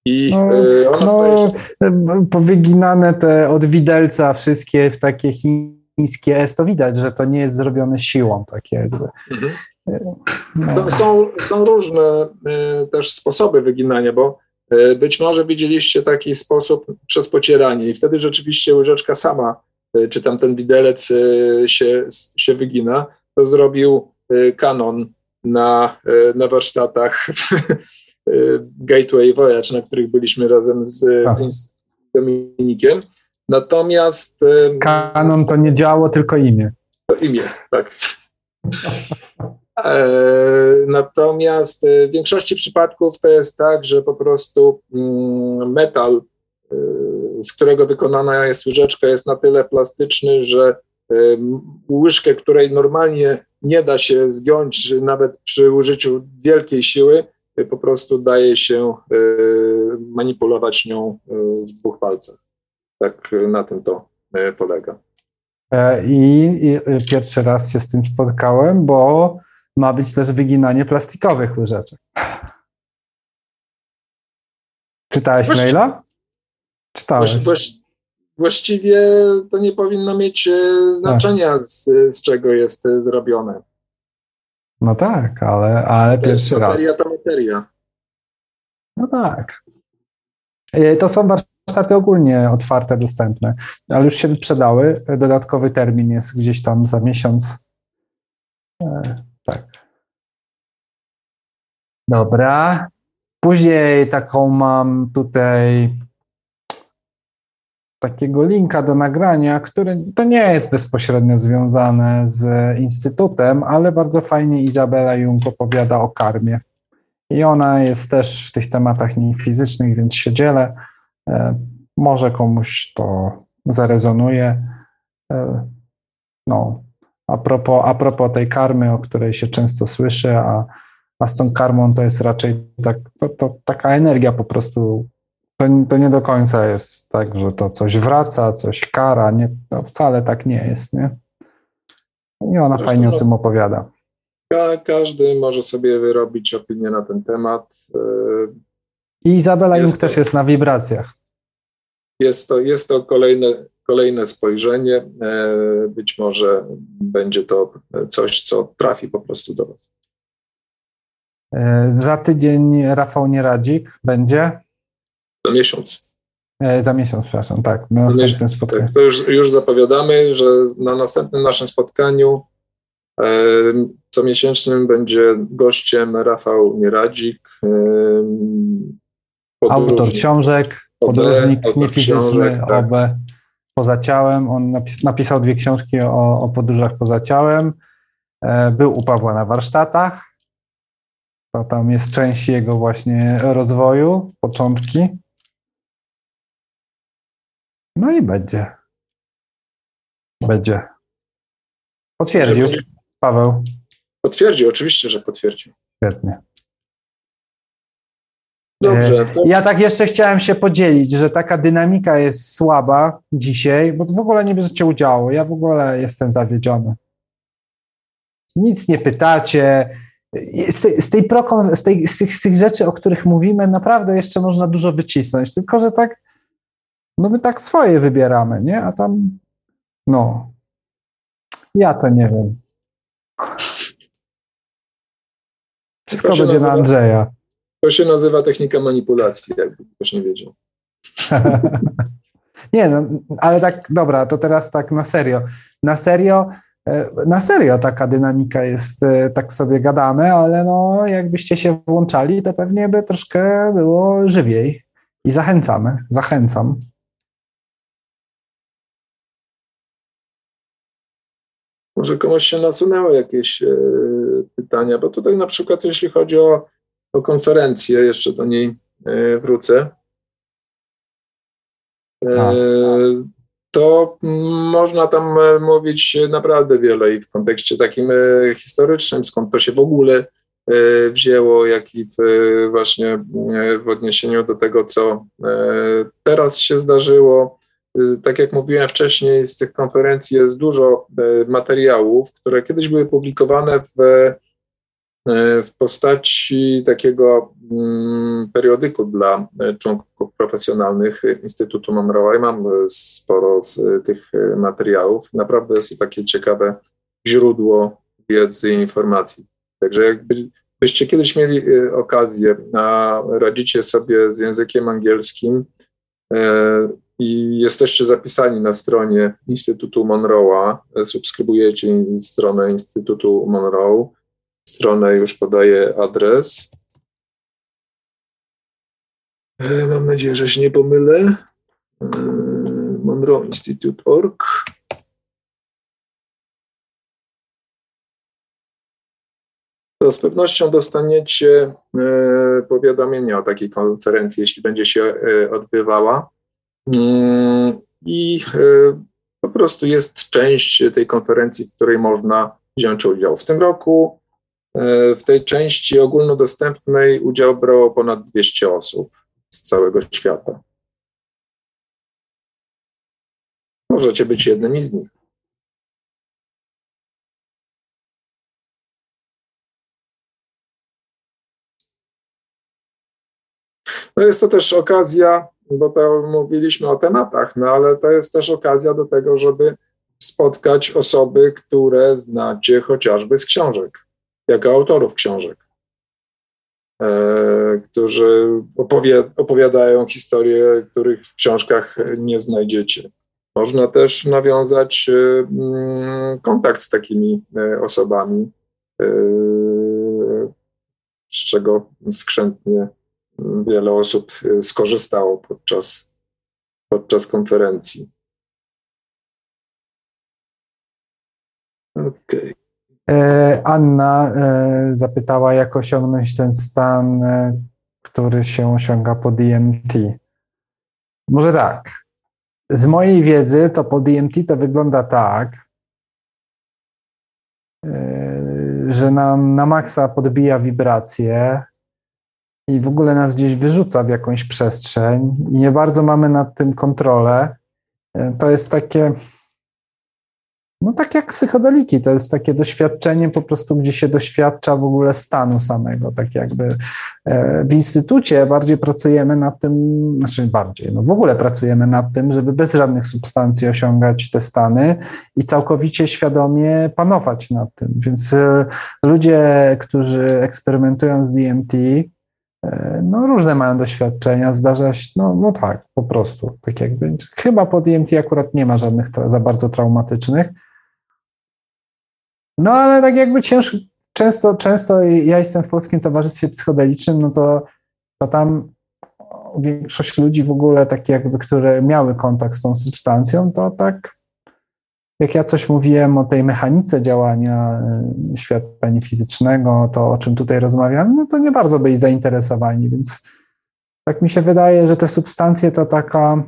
I no, e, ona no, staje się... E, powyginane te od widelca wszystkie w takie chińskie S, to widać, że to nie jest zrobione siłą, takie jakby. Mhm. E, no. Są, są różne też sposoby wyginania, bo być może widzieliście taki sposób przez pocieranie i wtedy rzeczywiście łyżeczka sama, czy tam ten widelec się, się wygina. To zrobił Canon na, na warsztatach Gateway Voyage, na których byliśmy razem z, tak. z Dominikiem. Natomiast. Canon to nie działo, tylko imię. To imię, tak. E, natomiast e, w większości przypadków to jest tak, że po prostu mm, metal, e, z którego wykonana jest łyżeczka, jest na tyle plastyczny, że łyżkę, której normalnie nie da się zgiąć nawet przy użyciu wielkiej siły, po prostu daje się manipulować nią w dwóch palcach. Tak na tym to polega. I, I, pierwszy raz się z tym spotkałem, bo ma być też wyginanie plastikowych łyżeczek. Czytałeś Właści maila? Czytałeś. Właści właściwie to nie powinno mieć znaczenia, z, z czego jest zrobione. No tak, ale, ale pierwszy raz. To materia. No tak. E, to są warsztaty ogólnie otwarte, dostępne, ale już się wyprzedały. Dodatkowy termin jest gdzieś tam za miesiąc. Tak. Dobra. Później taką mam tutaj takiego linka do nagrania, który to nie jest bezpośrednio związane z Instytutem, ale bardzo fajnie Izabela Jung opowiada o karmie. I ona jest też w tych tematach fizycznych, więc się dzielę. E, może komuś to zarezonuje. E, no, a propos, a propos tej karmy, o której się często słyszy, a, a z tą karmą to jest raczej tak, to, to taka energia po prostu to, to nie do końca jest tak, że to coś wraca, coś kara. Nie, to wcale tak nie jest, nie? I ona Zresztą fajnie o tym opowiada. każdy może sobie wyrobić opinię na ten temat. E, I Izabela Jung też jest na wibracjach. Jest to, jest to kolejne, kolejne spojrzenie. E, być może będzie to coś, co trafi po prostu do Was. E, za tydzień Rafał Nieradzik będzie. Za miesiąc. E, za miesiąc, przepraszam, tak. Na następnym spotkaniu. Tak, to już, już zapowiadamy, że na następnym naszym spotkaniu e, comiesięcznym będzie gościem Rafał Nieradzik. E, Autor książek, podróżnik niefizyczny, tak. OB poza ciałem. On napis, napisał dwie książki o, o podróżach poza ciałem. E, był u Pawła na warsztatach. To tam jest część jego właśnie rozwoju, początki. No i będzie. Będzie. Potwierdził Paweł. Potwierdził, oczywiście, że potwierdził. Świetnie. Dobrze. To... Ja tak jeszcze chciałem się podzielić, że taka dynamika jest słaba dzisiaj, bo w ogóle nie bierzecie udziału. Ja w ogóle jestem zawiedziony. Nic nie pytacie. Z, z, tej prokon, z, tej, z, tych, z tych rzeczy, o których mówimy, naprawdę jeszcze można dużo wycisnąć. Tylko, że tak, no my tak swoje wybieramy, nie? A tam, no, ja to nie wiem. Wszystko będzie na Andrzeja. To się nazywa technika manipulacji, jakby ktoś nie wiedział. nie, no, ale tak, dobra, to teraz tak na serio. Na serio, e, na serio taka dynamika jest, e, tak sobie gadamy, ale no jakbyście się włączali, to pewnie by troszkę było żywiej. I zachęcamy, zachęcam. Może komuś się nasunęły jakieś e, pytania, bo tutaj na przykład jeśli chodzi o o konferencję, jeszcze do niej e, wrócę. E, to można tam e, mówić naprawdę wiele i w kontekście takim historycznym, skąd to się w ogóle wzięło, jak i w, właśnie w odniesieniu do tego, co teraz się zdarzyło. Tak jak mówiłem wcześniej, z tych konferencji jest dużo materiałów, które kiedyś były publikowane w w postaci takiego mm, periodyku dla e, członków profesjonalnych Instytutu Monroe. Mam e, sporo z tych materiałów. Naprawdę jest to takie ciekawe źródło wiedzy i informacji. Także jakbyście kiedyś mieli okazję, a radzicie sobie z językiem angielskim i jesteście zapisani na stronie Instytutu Monroe'a, subskrybujecie stronę Instytutu Monroe, stronę już podaję adres. E, mam nadzieję, że się nie pomylę. E, monroeinstitute.org. To z pewnością dostaniecie e, powiadomienia o takiej konferencji, jeśli będzie się odbywała. Mm, I po prostu jest część tej konferencji, w której można wziąć udział. W tym roku w tej części ogólnodostępnej udział brało ponad 200 osób z całego świata. Możecie być jednymi z nich. No jest to też okazja, bo to mówiliśmy o tematach, no ale to jest też okazja do tego, żeby spotkać osoby, które znacie chociażby z książek jako autorów książek, e, którzy opowi- opowiadają historie, których w książkach nie znajdziecie. Można też nawiązać e, mm, kontakt z takimi e, osobami, z czego skrzętnie wiele osób skorzystało podczas, podczas konferencji. Okej. Okay. E, Anna e, zapytała, jak osiągnąć ten stan, e, który się osiąga po DMT. Może tak. Z mojej wiedzy to po DMT to wygląda tak, że nam na maksa podbija wibracje i w ogóle nas gdzieś wyrzuca w jakąś przestrzeń i nie bardzo mamy nad tym kontrolę. To jest takie no tak jak psychodeliki, to jest takie doświadczenie po prostu, gdzie się doświadcza w ogóle stanu samego, tak jakby e, w instytucie bardziej pracujemy nad tym, znaczy bardziej, no w ogóle pracujemy nad tym, żeby bez żadnych substancji osiągać te stany i całkowicie świadomie panować nad tym, więc e, ludzie, którzy eksperymentują z DMT, e, no różne mają doświadczenia, zdarza się, no, no tak, po prostu, tak jakby, chyba po DMT akurat nie ma żadnych za bardzo traumatycznych, no ale tak jakby ciężko, często, często ja jestem w Polskim Towarzystwie Psychodelicznym, no to, to tam większość ludzi w ogóle, tak jakby, które miały kontakt z tą substancją, to tak jak ja coś mówiłem o tej mechanice działania y, świata niefizycznego, to o czym tutaj rozmawiamy, no to nie bardzo byli zainteresowani, więc tak mi się wydaje, że te substancje to taka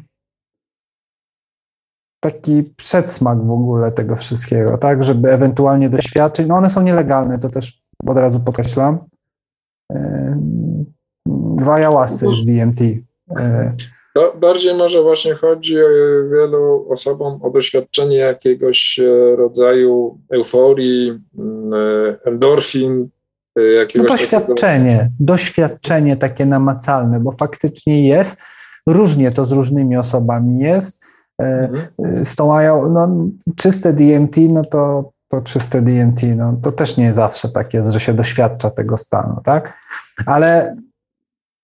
taki przedsmak w ogóle tego wszystkiego, tak, żeby ewentualnie doświadczyć. No one są nielegalne, to też od razu podkreślam. Dwa jałasy z DMT. Bardziej może właśnie chodzi o wielu osobom o doświadczenie jakiegoś e, rodzaju euforii, mm, e, endorfin, e, jakiegoś no doświadczenie, takiego... doświadczenie takie namacalne, bo faktycznie jest, różnie to z różnymi osobami jest, E, mhm. Z tą no, czyste DMT, no to, to czyste DMT, no to też nie zawsze tak jest, że się doświadcza tego stanu, tak? Ale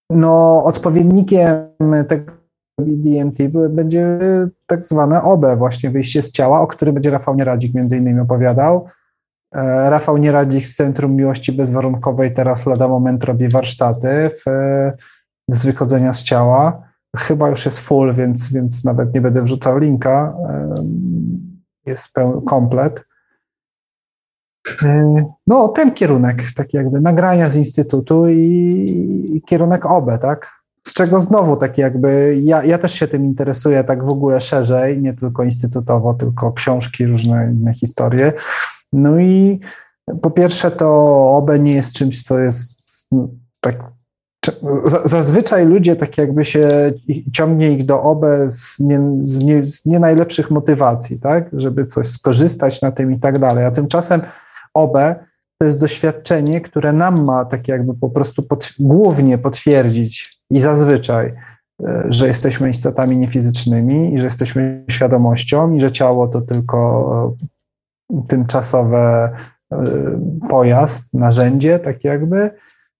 no, odpowiednikiem tego DMT będzie tak zwane OB, właśnie wyjście z ciała, o którym będzie Rafał Nieradzik między innymi opowiadał. E, Rafał Nieradzik z Centrum Miłości Bezwarunkowej teraz lada moment robi warsztaty w, z wychodzenia z ciała chyba już jest full, więc, więc nawet nie będę wrzucał linka. Jest pełny komplet. No, ten kierunek, tak jakby nagrania z instytutu i, kierunek OBE, tak? Z czego znowu tak jakby ja, ja też się tym interesuję tak w ogóle szerzej, nie tylko instytutowo, tylko książki, różne inne historie. No i po pierwsze to OBE nie jest czymś, co jest no, tak Zazwyczaj ludzie tak jakby się ciągnie ich do OB z nie, z, nie, z nie najlepszych motywacji, tak? Żeby coś skorzystać na tym i tak dalej. A tymczasem OB to jest doświadczenie, które nam ma tak jakby po prostu pod, głównie potwierdzić i zazwyczaj, e, że jesteśmy istotami niefizycznymi i że jesteśmy świadomością i że ciało to tylko e, tymczasowe e, pojazd, narzędzie, tak jakby,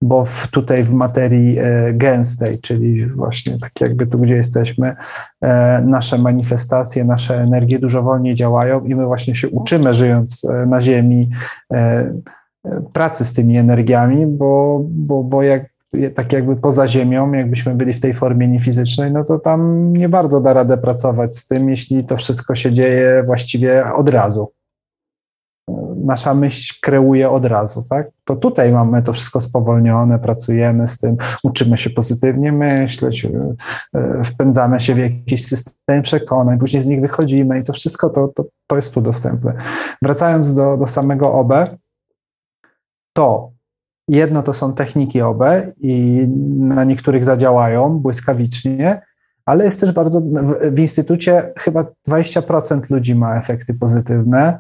bo w, tutaj w materii e, gęstej, czyli właśnie tak jakby tu, gdzie jesteśmy, e, nasze manifestacje, nasze energie dużo wolniej działają i my właśnie się uczymy, żyjąc e, na Ziemi, pracy z tymi energiami, bo, bo, bo jak tak jakby poza ziemią, jakbyśmy byli w tej formie niefizycznej, no to tam nie bardzo da radę pracować z tym, jeśli to wszystko się dzieje właściwie od razu nasza myśl kreuje od razu, tak? To tutaj mamy to wszystko spowolnione, pracujemy z tym, uczymy się pozytywnie myśleć, e, e, wpędzamy się w jakiś system przekonań, później z nich wychodzimy i to wszystko to, to, to jest tu dostępne. Wracając do, do samego OB, to jedno to są techniki OB i na niektórych zadziałają błyskawicznie, ale jest też bardzo, w, w instytucie chyba 20% ludzi ma efekty pozytywne,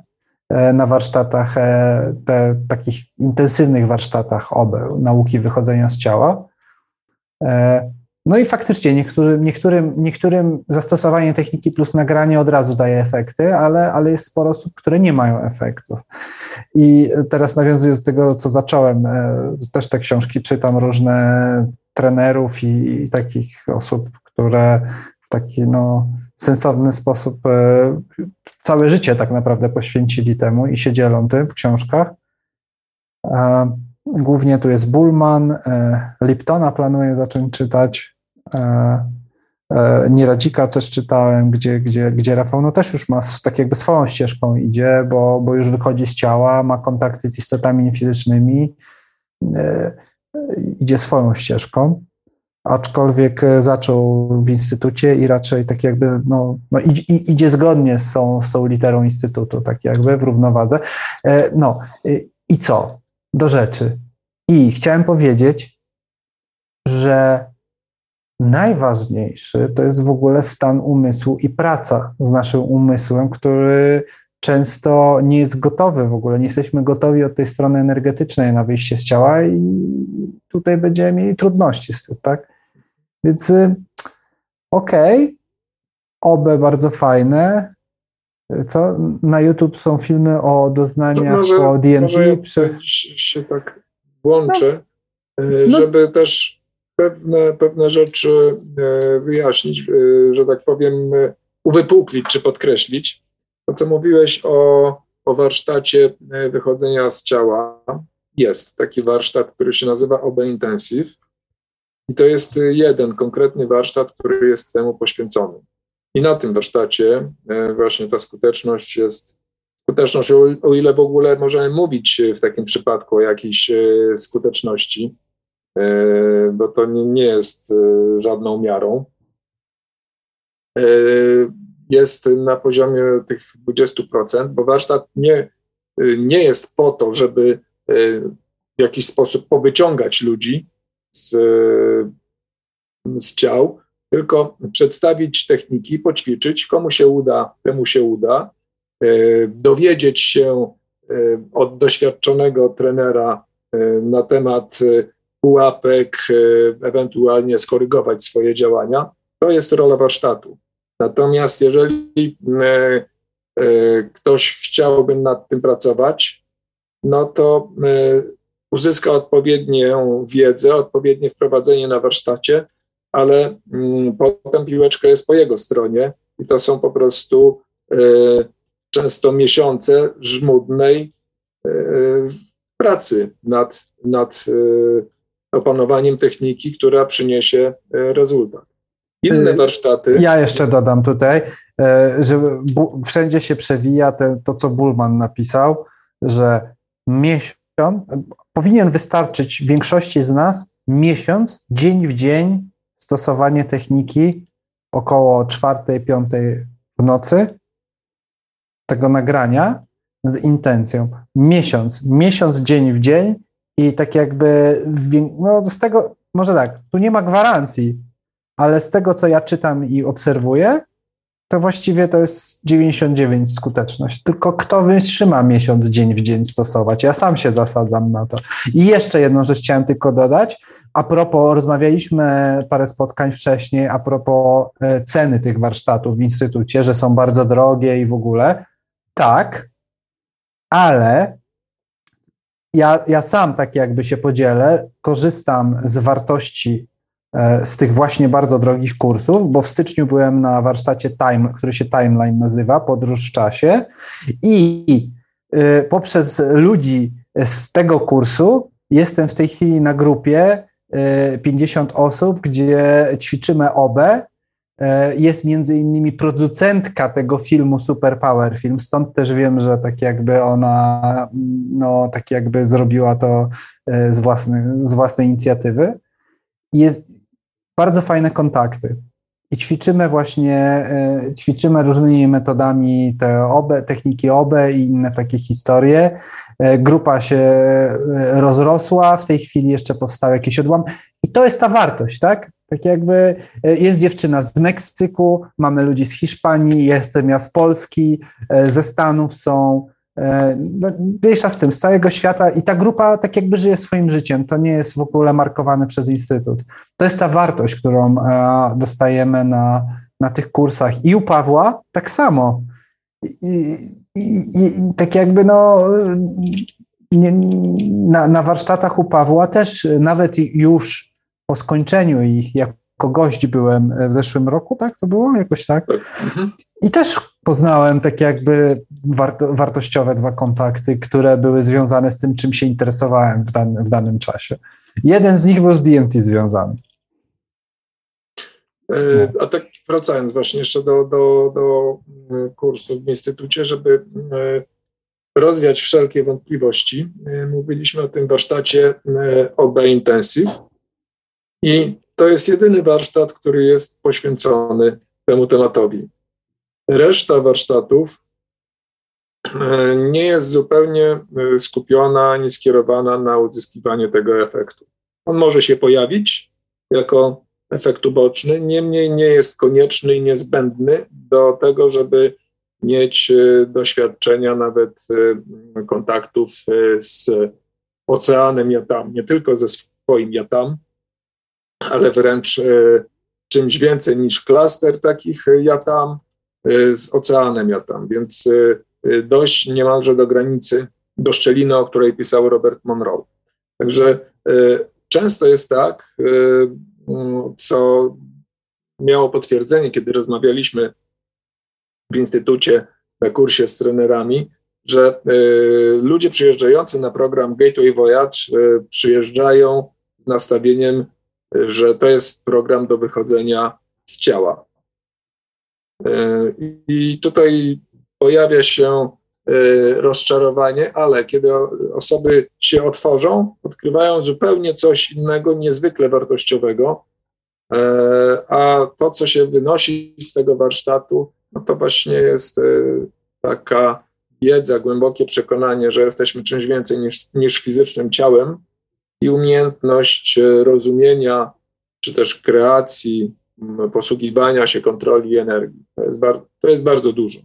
na warsztatach, e, te, takich intensywnych warsztatach OB, nauki wychodzenia z ciała. E, no i faktycznie niektórym, niektórym, niektórym zastosowanie techniki plus nagranie od razu daje efekty, ale, ale jest sporo osób, które nie mają efektów. I teraz nawiązując do tego, co zacząłem, też te książki czytam różne trenerów i, i takich osób, które w taki no, sensowny sposób e, całe życie tak naprawdę poświęcili temu i się dzielą tym w książkach. Głównie tu jest Bullman, e, Liptona planuję zacząć czytać, e, Nieradzika też czytałem, gdzie, gdzie, gdzie Rafał no też już ma tak jakby swoją ścieżką idzie, bo, bo już wychodzi z ciała, ma kontakty z istotami niefizycznymi, idzie swoją ścieżką aczkolwiek e, zaczął w instytucie i raczej tak jakby no, no idzie zgodnie z tą, z tą literą instytutu, tak jakby w równowadze. E, no i co? Do rzeczy. I chciałem powiedzieć, że najważniejszy to jest w ogóle stan umysłu i praca z naszym umysłem, który często nie jest gotowy w ogóle. Nie jesteśmy gotowi od tej strony energetycznej na wyjście z ciała i tutaj będziemy mieli trudności z tym, tak? Więc y, okej, okay. obe bardzo fajne. Co? Na YouTube są filmy o doznaniach może, po DMT. Może przy... się tak włączę, no. Y, no. żeby też pewne, pewne rzeczy y, wyjaśnić, że tak powiem, uwypuklić czy podkreślić. To, co mówiłeś o, o warsztacie wychodzenia z ciała, jest taki warsztat, który się nazywa OB Intensive. I to jest jeden konkretny warsztat, który jest temu poświęcony. I na tym warsztacie e, właśnie ta skuteczność jest, skuteczność, o ile w ogóle możemy mówić w takim przypadku o jakiejś e, skuteczności, bo to nie jest żadną miarą jest na poziomie tych 20%, bo warsztat nie, nie jest po to, żeby e, w jakiś sposób powyciągać ludzi z, z ciał, tylko przedstawić techniki, poćwiczyć, komu się uda, temu się uda, e, dowiedzieć się e, od doświadczonego trenera na temat pułapek, ewentualnie skorygować swoje działania. To jest rola warsztatu. Natomiast jeżeli e, e, ktoś chciałby nad tym pracować, no to e, uzyska odpowiednią wiedzę, odpowiednie wprowadzenie na warsztacie, ale mm, potem piłeczka jest po jego stronie i to są po prostu często miesiące żmudnej pracy nad, nad opanowaniem techniki, która przyniesie rezultat. Inne y, warsztaty. Ja jeszcze dodam tutaj, e, że wszędzie się przewija te, to, co Bullman napisał, że miesiąc, powinien wystarczyć większości z nas miesiąc, dzień w dzień stosowanie techniki około czwartej, piątej w nocy tego nagrania z intencją. Miesiąc, miesiąc, dzień w dzień i tak jakby, no z tego, może tak, tu nie ma gwarancji, ale z tego, co ja czytam i obserwuję, to właściwie to jest 99 skuteczność. Tylko kto wytrzyma miesiąc dzień w dzień stosować? Ja sam się zasadzam na to. I jeszcze jedną rzecz chciałem tylko dodać. A propos, rozmawialiśmy parę spotkań wcześniej, a propos e, ceny tych warsztatów w instytucie, że są bardzo drogie i w ogóle. Tak, ale ja, ja sam tak jakby się podzielę, korzystam z wartości z tych właśnie bardzo drogich kursów, bo w styczniu byłem na warsztacie Time, który się Timeline nazywa, podróż w czasie i e, poprzez ludzi z tego kursu jestem w tej chwili na grupie 50 e, osób, gdzie ćwiczymy obę. Jest między innymi producentka tego filmu Super Power Film, stąd też wiem, że tak jakby ona, no tak jakby zrobiła to z własnej, z własnej inicjatywy. Jest, bardzo fajne kontakty. I ćwiczymy właśnie, e, ćwiczymy różnymi metodami te obe, techniki OBE i inne takie historie. E, grupa się e, rozrosła, w tej chwili jeszcze powstał jakiś odłam. I to jest ta wartość, tak? Tak jakby jest dziewczyna z Meksyku, mamy ludzi z Hiszpanii, jestem ja z Polski, ze Stanów są, no, mniejsza z tym, z całego świata i ta grupa tak jakby żyje swoim życiem, to nie jest w ogóle markowane przez Instytut. To jest ta wartość, którą e, dostajemy na, na tych kursach i u Pawła tak samo. I, i, i tak jakby no nie, na, na warsztatach u Pawła też nawet już po skończeniu ich, jako gość byłem w zeszłym roku, tak to było? Jakoś tak? tak. Mhm. I też poznałem tak jakby wartościowe dwa kontakty, które były związane z tym, czym się interesowałem w, dan w danym czasie. Jeden z nich był z DMT związany. E, a tak wracając właśnie jeszcze do, do, do e, kursu w Instytucie, żeby e, rozwiać wszelkie wątpliwości, mówiliśmy o tym warsztacie OB Intensive i to jest jedyny warsztat, który jest poświęcony temu tematowi. Reszta warsztatów e, nie jest zupełnie e, skupiona ani skierowana na uzyskiwanie tego efektu. On może się pojawić jako efekt uboczny, niemniej nie jest konieczny i niezbędny do tego, żeby mieć doświadczenia, nawet kontaktów z oceanem Jatam, nie tylko ze swoim Jatam, ale wręcz czymś więcej niż klaster takich Jatam z oceanem Jatam, więc dość niemalże do granicy, do szczeliny, o której pisał Robert Monroe. Także często jest tak, co miało potwierdzenie, kiedy rozmawialiśmy w instytucie na kursie z trenerami, że y, ludzie przyjeżdżający na program Gateway Voyage y, przyjeżdżają z nastawieniem, y, że to jest program do wychodzenia z ciała. I tutaj pojawia się rozczarowanie, ale kiedy osoby się otworzą, odkrywają zupełnie coś innego, niezwykle wartościowego, a to, co się wynosi z tego warsztatu, no to właśnie jest taka wiedza, głębokie przekonanie, że jesteśmy czymś więcej niż, niż fizycznym ciałem i umiejętność e, rozumienia czy też kreacji, posługiwania się kontroli energii. To jest, bar, to jest bardzo dużo.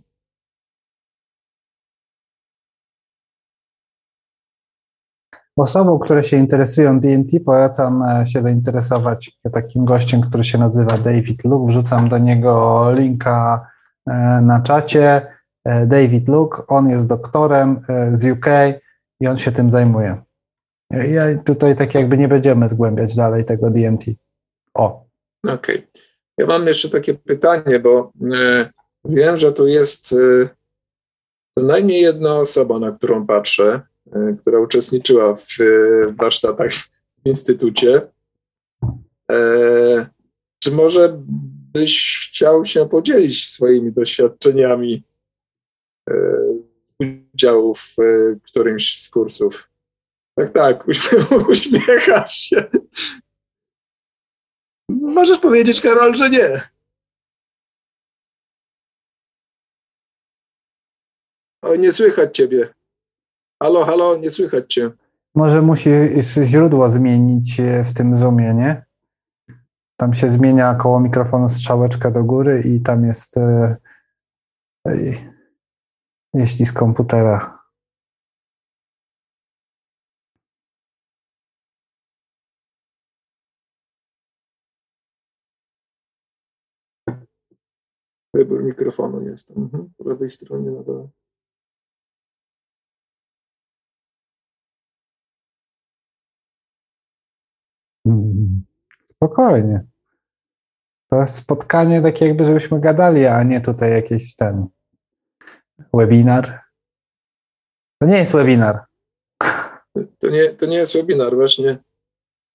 Osobom, które się interesują DMT, polecam e, się zainteresować takim gościem, który się nazywa David Luke. Wrzucam do niego linka e, na czacie. E, David Luke, on jest doktorem z UK i on się tym zajmuje. Ja tutaj tak jakby nie będziemy zgłębiać dalej tego DMT. O. Okej. Okay. Ja mam jeszcze takie pytanie, bo e, wiem, że tu jest co najmniej jedna osoba, na którą patrzę, która uczestniczyła w warsztatach w instytucie. Czy może byś chciał się podzielić swoimi doświadczeniami udziału w e, którymś z kursów. Tak, tak, uśmiechasz się. Możesz powiedzieć, Karol, że nie. O, nie słychać ciebie. Halo, halo, nie słychać cię. Może musisz źródło zmienić e, w tym Zoomie, nie? Tam się zmienia koło mikrofonu strzałeczka do góry i tam jest... Yy, jeśli z komputera. Wybór mikrofonu jest mhm. po lewej stronie na dole. Hmm. Spokojnie. To jest spotkanie takie jakby, żebyśmy gadali, a nie tutaj jakieś ten webinar. To nie jest webinar. To nie, to nie jest webinar, właśnie.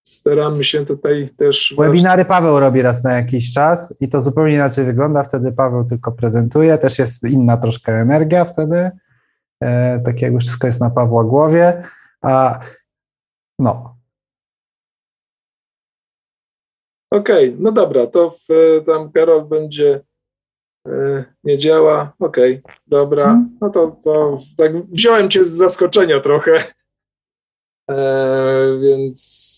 Staramy się tutaj też. Webinary Paweł robi raz na jakiś czas i to zupełnie inaczej wygląda. Wtedy Paweł tylko prezentuje, też jest inna troszkę energia wtedy. E, tak jakby wszystko jest na Pawła głowie. A no. Okej, okay, no dobra, to w, tam Karol będzie E, nie działa, okej, okay, dobra, mhm. no to, to tak wziąłem cię z zaskoczenia trochę, więc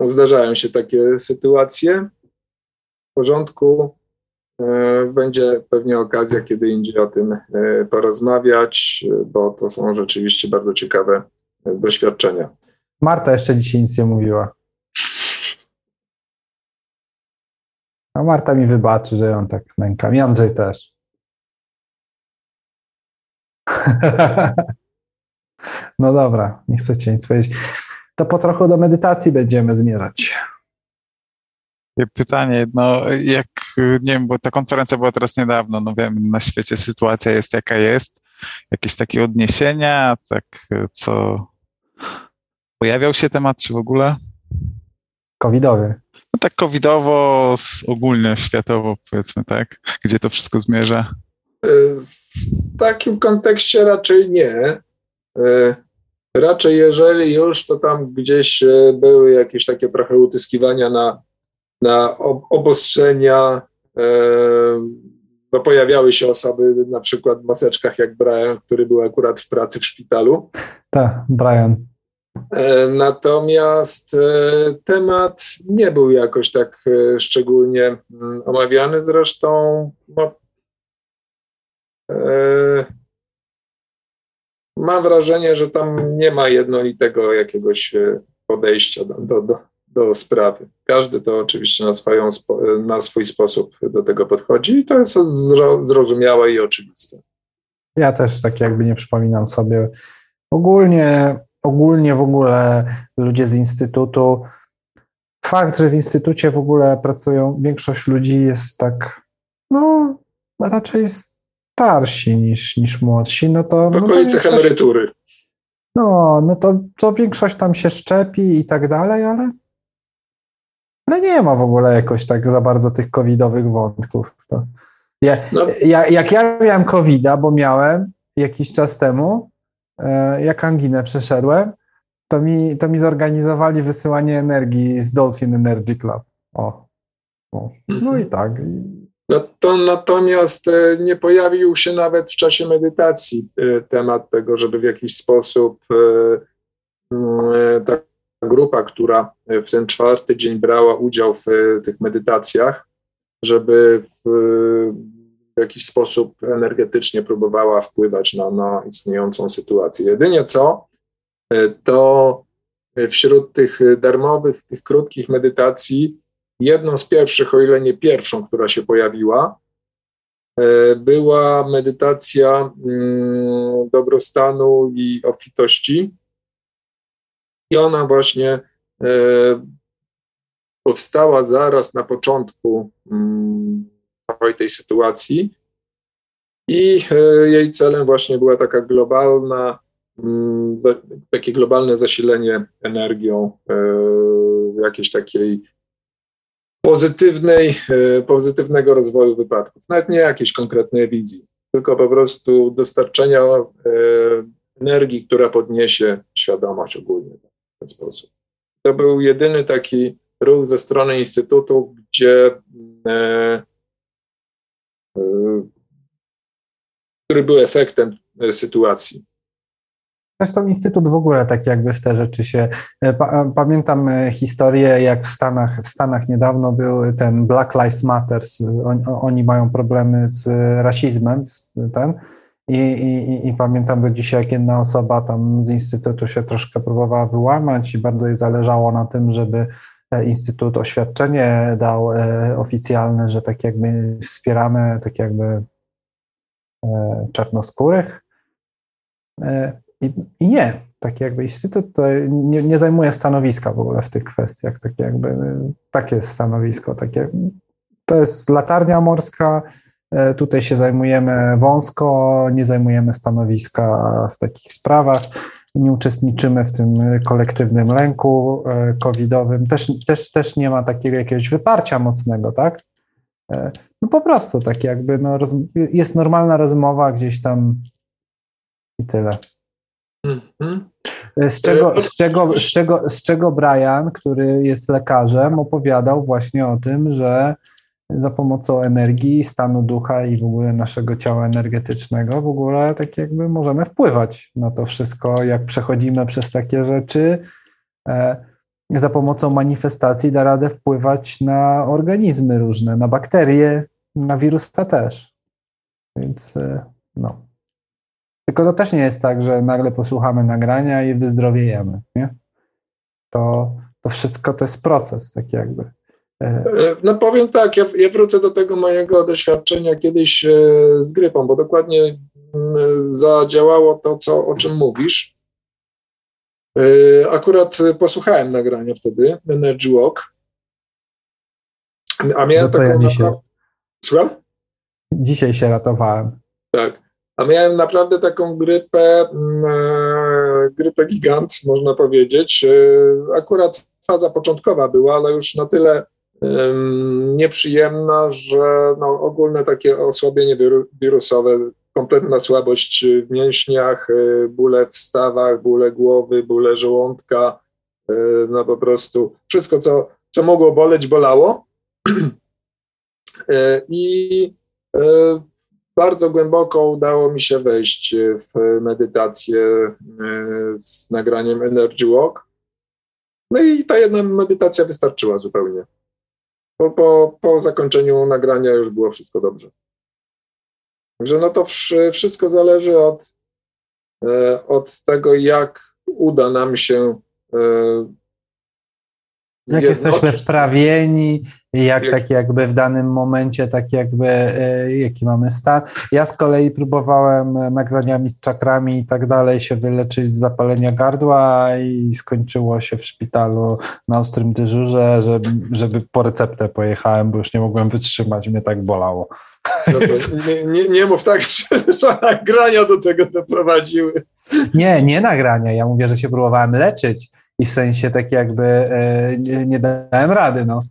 no, zdarzają się takie sytuacje. W porządku, e, będzie pewnie okazja kiedy indziej o tym porozmawiać, bo to są rzeczywiście bardzo ciekawe doświadczenia. Marta jeszcze dzisiaj nic nie mówiła. A Marta mi wybaczy, że ją tak nękam. Andrzej też. no dobra, nie chcecie nic powiedzieć. To po trochu do medytacji będziemy zmierzać. Pytanie, no jak, nie wiem, bo ta konferencja była teraz niedawno, no wiem, na świecie sytuacja jest jaka jest, jakieś takie odniesienia, tak co, pojawiał się temat, czy w ogóle? Covidowy no tak covidowo, ogólnie światowo powiedzmy, tak? Gdzie to wszystko zmierza? W takim kontekście raczej nie. E, raczej jeżeli już, to tam gdzieś e, były jakieś takie trochę utyskiwania na, na obostrzenia, no pojawiały się osoby na przykład w maseczkach jak Brian, który był akurat w pracy w szpitalu. Tak, Brian. E, natomiast e, temat nie był jakoś tak e, szczególnie mm, omawiany. Zresztą no, mam wrażenie, że tam nie ma jednolitego jakiegoś podejścia do, do, do, sprawy. Każdy to oczywiście na, swoją, na swój sposób do tego podchodzi i to jest zrozumiałe i oczywiste. Ja też tak jakby nie przypominam sobie. Ogólnie, ogólnie w ogóle ludzie z instytutu, fakt, że w instytucie w ogóle pracują, większość ludzi jest tak, no raczej starsi niż, niż młodsi, no to... W okolicach no emerytury. No, no to, to większość tam się szczepi i tak dalej, ale ale nie ma w ogóle jakoś tak za bardzo tych covidowych wątków. To ja, no. ja, jak ja miałem covida, bo miałem jakiś czas temu, e, jak anginę przeszedłem, to mi, to mi zorganizowali wysyłanie energii z Dolphin Energy Club. O. o. No i mhm. tak. No to natomiast e, nie pojawił się nawet w czasie medytacji e, temat tego, żeby w jakiś sposób tak grupa, która w ten czwarty dzień brała udział w tych medytacjach, żeby w, w jakiś sposób energetycznie próbowała wpływać na, na istniejącą sytuację. Jedynie co, to wśród tych darmowych, tych krótkich medytacji, jedną z pierwszych, o ile nie pierwszą, która się pojawiła, była medytacja mm, dobrostanu i obfitości, i ona właśnie e, powstała zaraz na początku mm, całej tej sytuacji. I e, jej celem właśnie była taka globalna, mm, takie globalne zasilenie energią e, jakiejś takiej pozytywnej, pozytywnego rozwoju wypadków. Nawet nie jakiejś konkretnej wizji, tylko po prostu dostarczenia energii, która podniesie świadomość ogólnie ten sposób. To był jedyny taki ruch ze strony Instytutu, gdzie e, e, który był efektem e, sytuacji. Zresztą Instytut w ogóle tak jakby w te rzeczy się. Pamiętam historię, jak w Stanach, w Stanach niedawno był ten Black Lives Matter. Oni mają problemy z rasizmem, ten, i, i, I, pamiętam do dzisiaj, jak jedna osoba tam z Instytutu się troszkę próbowała wyłamać i bardzo jej zależało na tym, żeby e, Instytut oświadczenie dał e, oficjalne, że tak jakby wspieramy tak jakby e, czarnoskórych. I, I, nie, tak jakby Instytut nie, nie, zajmuje stanowiska w ogóle w tych kwestiach, tak jakby takie stanowisko, takie, to jest latarnia morska, E, tutaj się zajmujemy wąsko, nie zajmujemy stanowiska w takich sprawach, nie uczestniczymy w tym kolektywnym lęku e, covidowym. Też, też, też nie ma takiego jakiegoś wyparcia mocnego, tak? No po prostu tak jakby no, jest normalna rozmowa gdzieś tam i tyle. Mhm. Z czego, z, czego, z, czego, z czego Brian, który jest lekarzem, opowiadał właśnie o tym, że za pomocą energii, stanu ducha i w ogóle naszego ciała energetycznego, w ogóle tak jakby możemy wpływać na to wszystko, jak przechodzimy przez takie rzeczy. E, za pomocą manifestacji da radę wpływać na organizmy różne, na bakterie, na wirusa też. Więc e, no. Tylko to też nie jest tak, że nagle posłuchamy nagrania i wyzdrowiejemy, nie? To, to wszystko to jest proces, tak jakby. E, no powiem tak, ja, ja, wrócę do tego mojego doświadczenia kiedyś e, z grypą, bo dokładnie mm, zadziałało to, co, o czym mówisz. E, akurat posłuchałem nagrania wtedy, Energy Walk. A miałem no taką... Ja dzisiaj? Słucham? Dzisiaj się ratowałem. Tak. A miałem naprawdę taką grypę, mm, grypę gigant, można powiedzieć. Akurat faza początkowa była, ale już na tyle nieprzyjemna, że no, ogólne takie osłabienie wirusowe, kompletna słabość w mięśniach, y, bóle w stawach, bóle głowy, bóle żołądka, no po prostu wszystko, co, co mogło boleć, bolało. I bardzo głęboko udało mi się wejść w medytację z nagraniem Energy Walk. No i ta jedna medytacja wystarczyła zupełnie po, po, po zakończeniu nagrania już było wszystko dobrze. Także no to wszystko zależy od, e, od tego, jak uda nam się e, jak jesteśmy wprawieni, jak, jak tak jakby w danym momencie, tak jakby e, jaki mamy stan. Ja z kolei próbowałem nagraniami z czakrami i tak dalej się wyleczyć z zapalenia gardła i skończyło się w szpitalu na ostrym dyżurze, żeby, żeby po receptę pojechałem, bo już nie mogłem wytrzymać, mnie tak bolało. No nie, nie, nie mów tak, że, że nagrania do tego doprowadziły. Nie, nie nagrania. Ja mówię, że się próbowałem leczyć i w sensie tak jakby e, nie, nie dałem rady, no.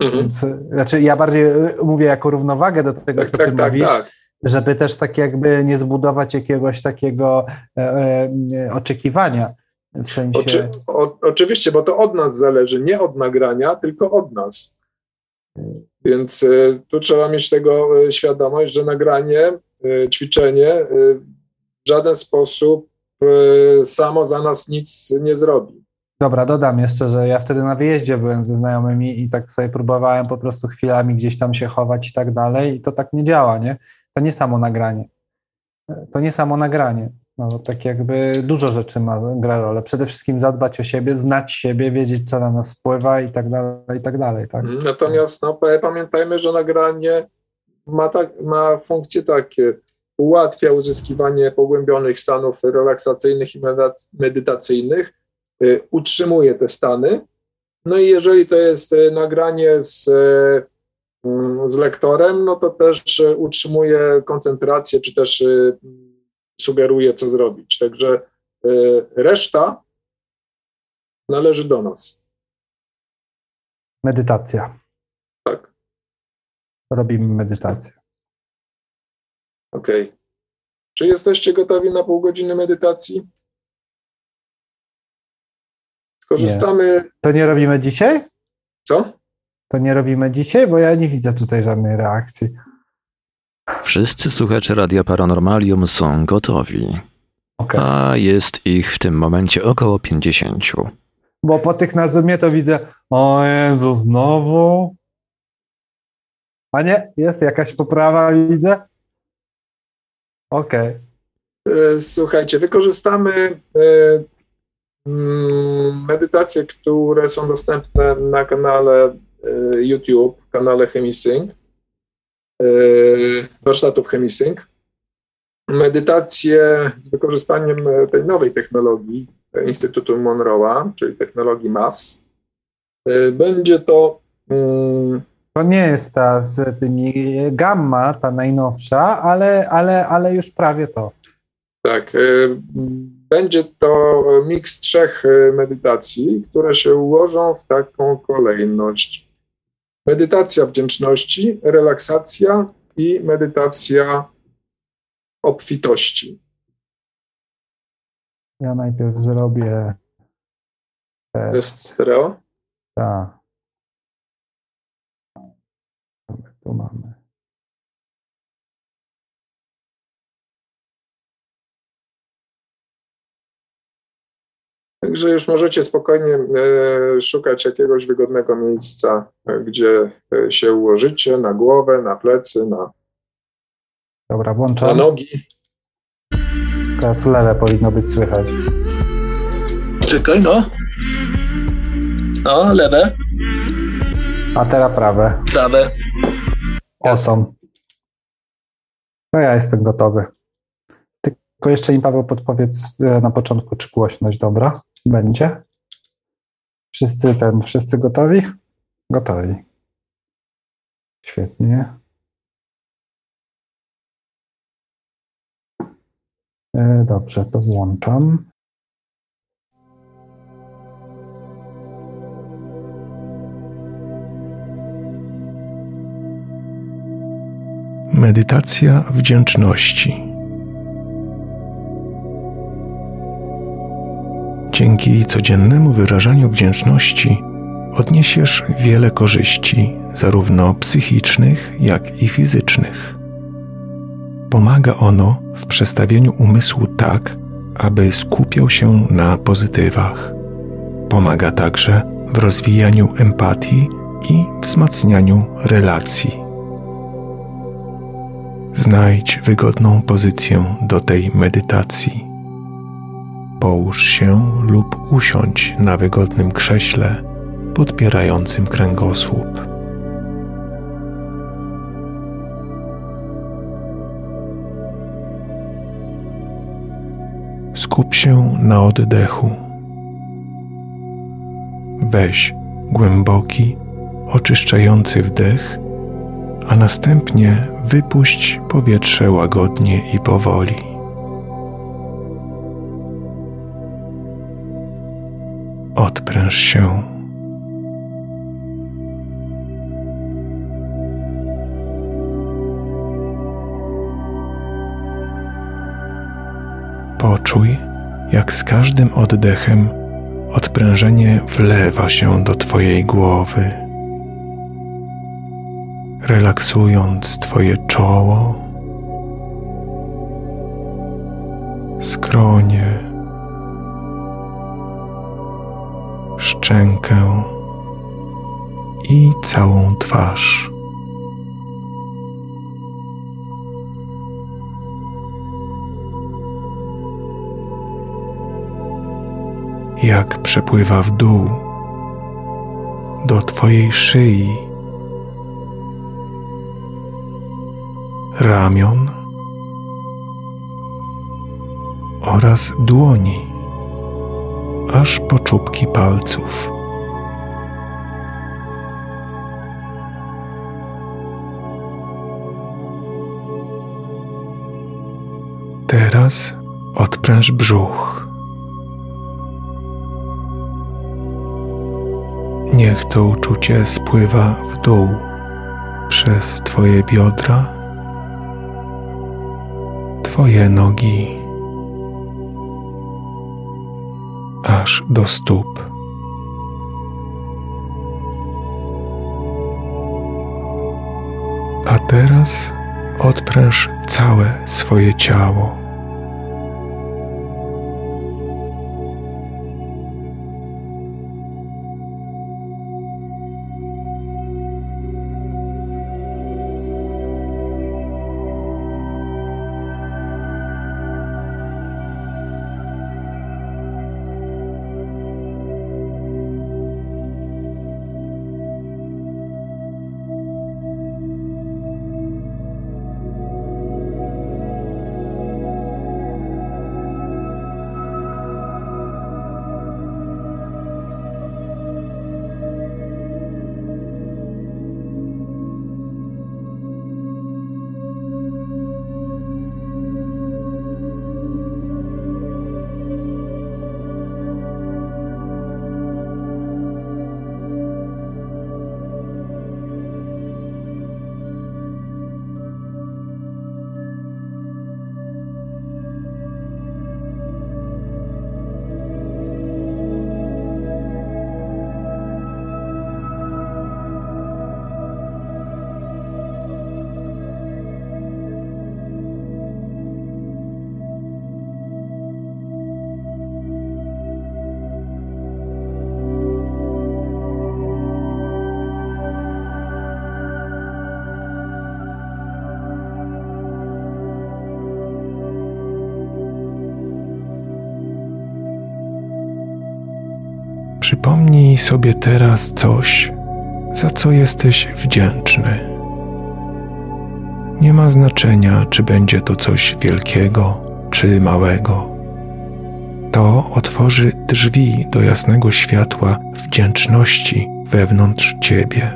Mhm. Więc, znaczy ja bardziej e, mówię jako równowagę do tego, tak, co tak, ty tak, mówisz, tak. żeby też tak jakby nie zbudować jakiegoś takiego e, e, oczekiwania. W sensie... Oczy, o, oczywiście, bo to od nas zależy, nie od nagrania, tylko od nas. Więc y, tu trzeba mieć tego świadomość, że nagranie, ćwiczenie w żaden sposób samo za nas nic nie zrobi. Dobra, dodam jeszcze, że ja wtedy na wyjeździe byłem ze znajomymi i tak sobie próbowałem po prostu chwilami gdzieś tam się chować i tak dalej i to tak nie działa, nie? To nie samo nagranie. To nie samo nagranie. No, tak jakby dużo rzeczy ma gra rolę. Przede wszystkim zadbać o siebie, znać siebie, wiedzieć, co na nas wpływa i tak dalej, i tak dalej. Tak? Natomiast no, pamiętajmy, że nagranie ma, tak, ma funkcje takie. Ułatwia uzyskiwanie pogłębionych stanów relaksacyjnych i medytacyjnych, utrzymuje te stany. No i jeżeli to jest y, nagranie z, y, mm, z lektorem, no to też utrzymuje koncentrację, czy też sugeruje, co zrobić. Także reszta należy do nas. Medytacja. Tak. Robimy medytację. Okej. Okay. Czy jesteście gotowi na pół godziny medytacji? Skorzystamy. Nie. To nie robimy dzisiaj? Co? To nie robimy dzisiaj, bo ja nie widzę tutaj żadnej reakcji. Wszyscy słuchacze Radia Paranormalium są gotowi. Okay. A jest ich w tym momencie około 50. Bo po tych na Zoomie to widzę, o Jezu, znowu? A nie, jest jakaś poprawa, widzę. Okej. Okay. E, słuchajcie, wykorzystamy e, Mm, medytacje, które są dostępne na kanale e, YouTube, kanale Chemisync, e, warsztatów Chemisync. Medytacje z wykorzystaniem tej nowej technologii Instytutu Monroe'a, czyli technologii MAFS. E, będzie to. Mm, to nie jest ta z tymi gamma, ta najnowsza, ale, ale, ale już prawie to. Tak. Będzie to miks trzech e, medytacji, które się ułożą w taką kolejność. Medytacja wdzięczności, relaksacja i medytacja obfitości. Ja najpierw zrobię test. Test stereo? Tak. Tu mamy. Także już możecie spokojnie e, szukać jakiegoś wygodnego miejsca, e, gdzie e, się ułożycie na głowę, na plecy, na, Dobra, włączam. na nogi. Teraz lewe powinno być słychać. Czekaj, no. No, lewe. A teraz prawe. Prawe. Osom. No ja jestem gotowy. Tylko jeszcze im Paweł podpowiedz na początku, czy głośność dobra. Będzie? Wszyscy ten, wszyscy gotowi? Gotowi. Świetnie. E, dobrze, to włączam. Medytacja wdzięczności. Dzięki codziennemu wyrażaniu wdzięczności odniesiesz wiele korzyści, zarówno psychicznych, jak i fizycznych. Pomaga ono w przestawieniu umysłu tak, aby skupiał się na pozytywach. Pomaga także w rozwijaniu empatii i wzmacnianiu relacji. Znajdź wygodną pozycję do tej medytacji. Połóż się lub usiądź na wygodnym krześle podpierającym kręgosłup. Skup się na oddechu. Weź głęboki, oczyszczający wdech, a następnie wypuść powietrze łagodnie i powoli. Odpręż się. Poczuj, jak z każdym oddechem odprężenie wlewa się do Twojej głowy, relaksując Twoje czoło, skronie, szczękę i całą twarz. jak przepływa w dół do Twojej szyi, ramion oraz dłoni, aż po czubki palców. Teraz odpręż brzuch. Niech to uczucie spływa w dół przez Twoje biodra, Twoje nogi, aż do stóp. A teraz odpręż całe swoje ciało. Sobie teraz coś, za co jesteś wdzięczny. Nie ma znaczenia, czy będzie to coś wielkiego czy małego. To otworzy drzwi do jasnego światła wdzięczności wewnątrz ciebie.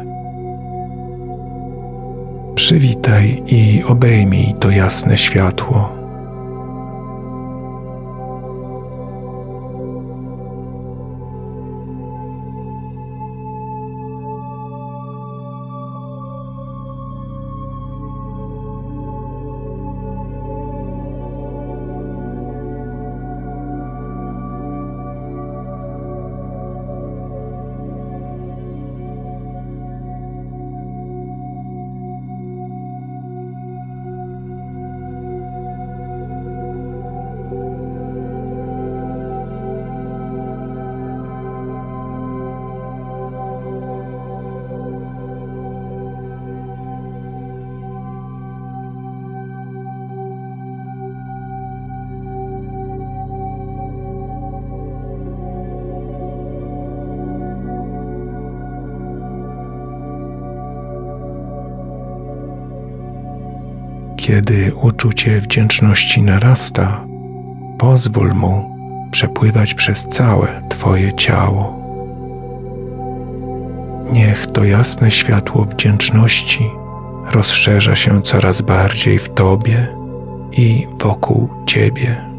Przywitaj i obejmij to jasne światło. Kiedy uczucie wdzięczności narasta, pozwól mu przepływać przez całe Twoje ciało. Niech to jasne światło wdzięczności rozszerza się coraz bardziej w Tobie i wokół Ciebie.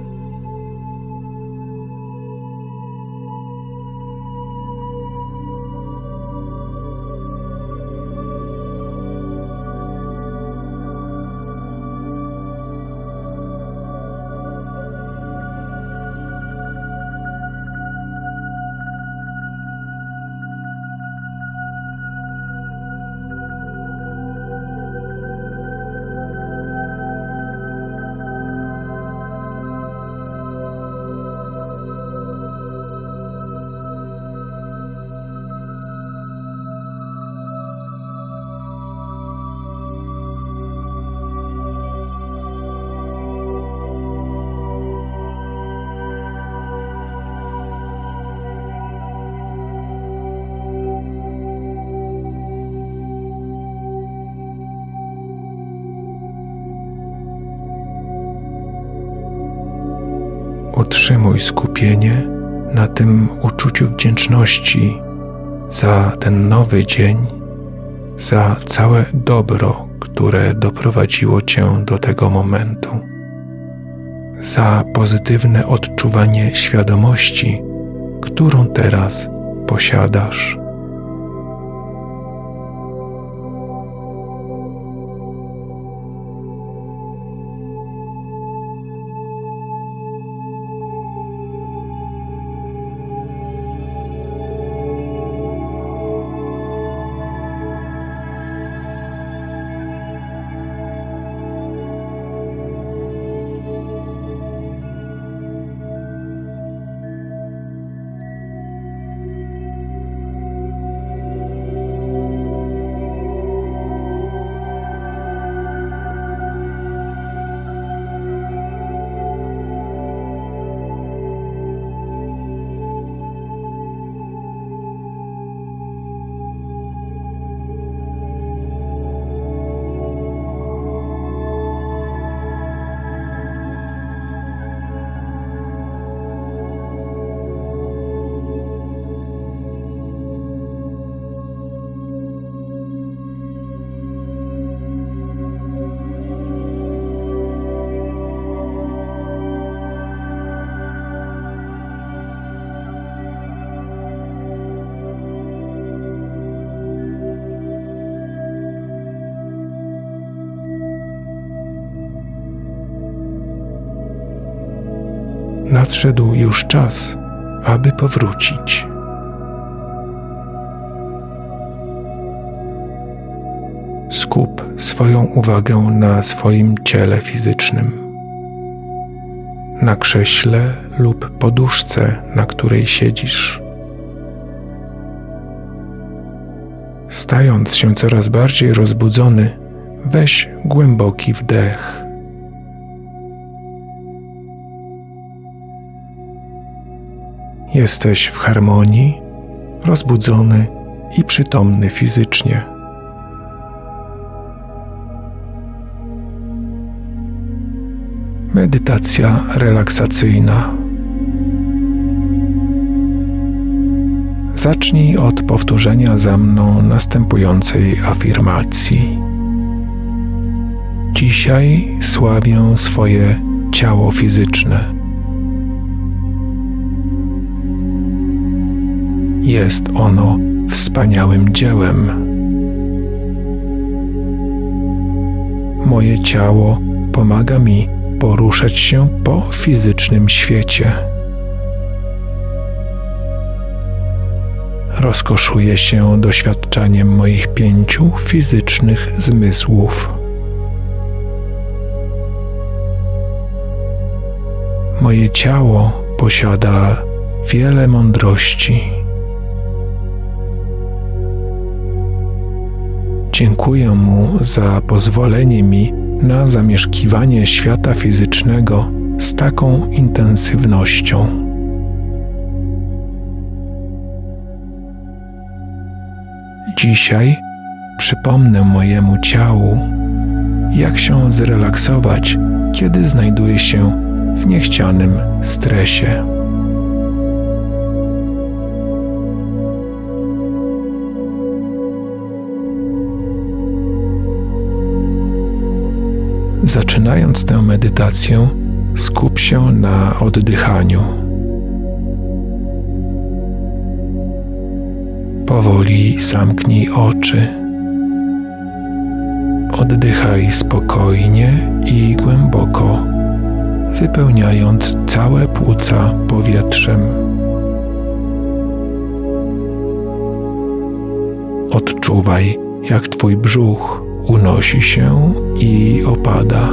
Wdzięczności za ten nowy dzień, za całe dobro, które doprowadziło Cię do tego momentu, za pozytywne odczuwanie świadomości, którą teraz posiadasz. Już czas, aby powrócić. Skup swoją uwagę na swoim ciele fizycznym, na krześle lub poduszce, na której siedzisz. Stając się coraz bardziej rozbudzony, weź głęboki wdech. Jesteś w harmonii, rozbudzony i przytomny fizycznie. Medytacja relaksacyjna. Zacznij od powtórzenia za mną następującej afirmacji. Dzisiaj sławię swoje ciało fizyczne Jest ono wspaniałym dziełem. Moje ciało pomaga mi poruszać się po fizycznym świecie. Rozkoszuję się doświadczaniem moich pięciu fizycznych zmysłów. Moje ciało posiada wiele mądrości. Dziękuję mu za pozwolenie mi na zamieszkiwanie świata fizycznego z taką intensywnością. Dzisiaj przypomnę mojemu ciału, jak się zrelaksować, kiedy znajduje się w niechcianym stresie. Zaczynając tę medytację, skup się na oddychaniu. Powoli zamknij oczy. Oddychaj spokojnie i głęboko, wypełniając całe płuca powietrzem. Odczuwaj, jak Twój brzuch unosi się i opada.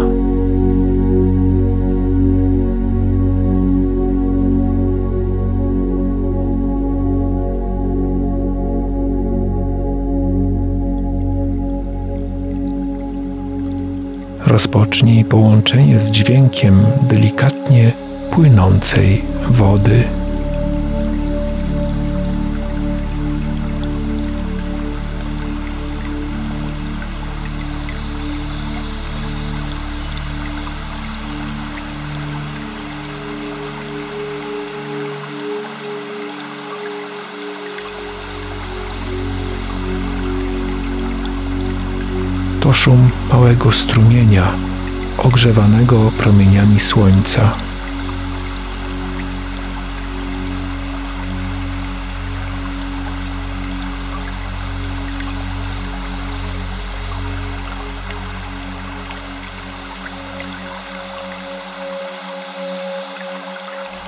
Rozpocznij połączenie z dźwiękiem delikatnie płynącej wody. Szum małego strumienia, ogrzewanego promieniami słońca.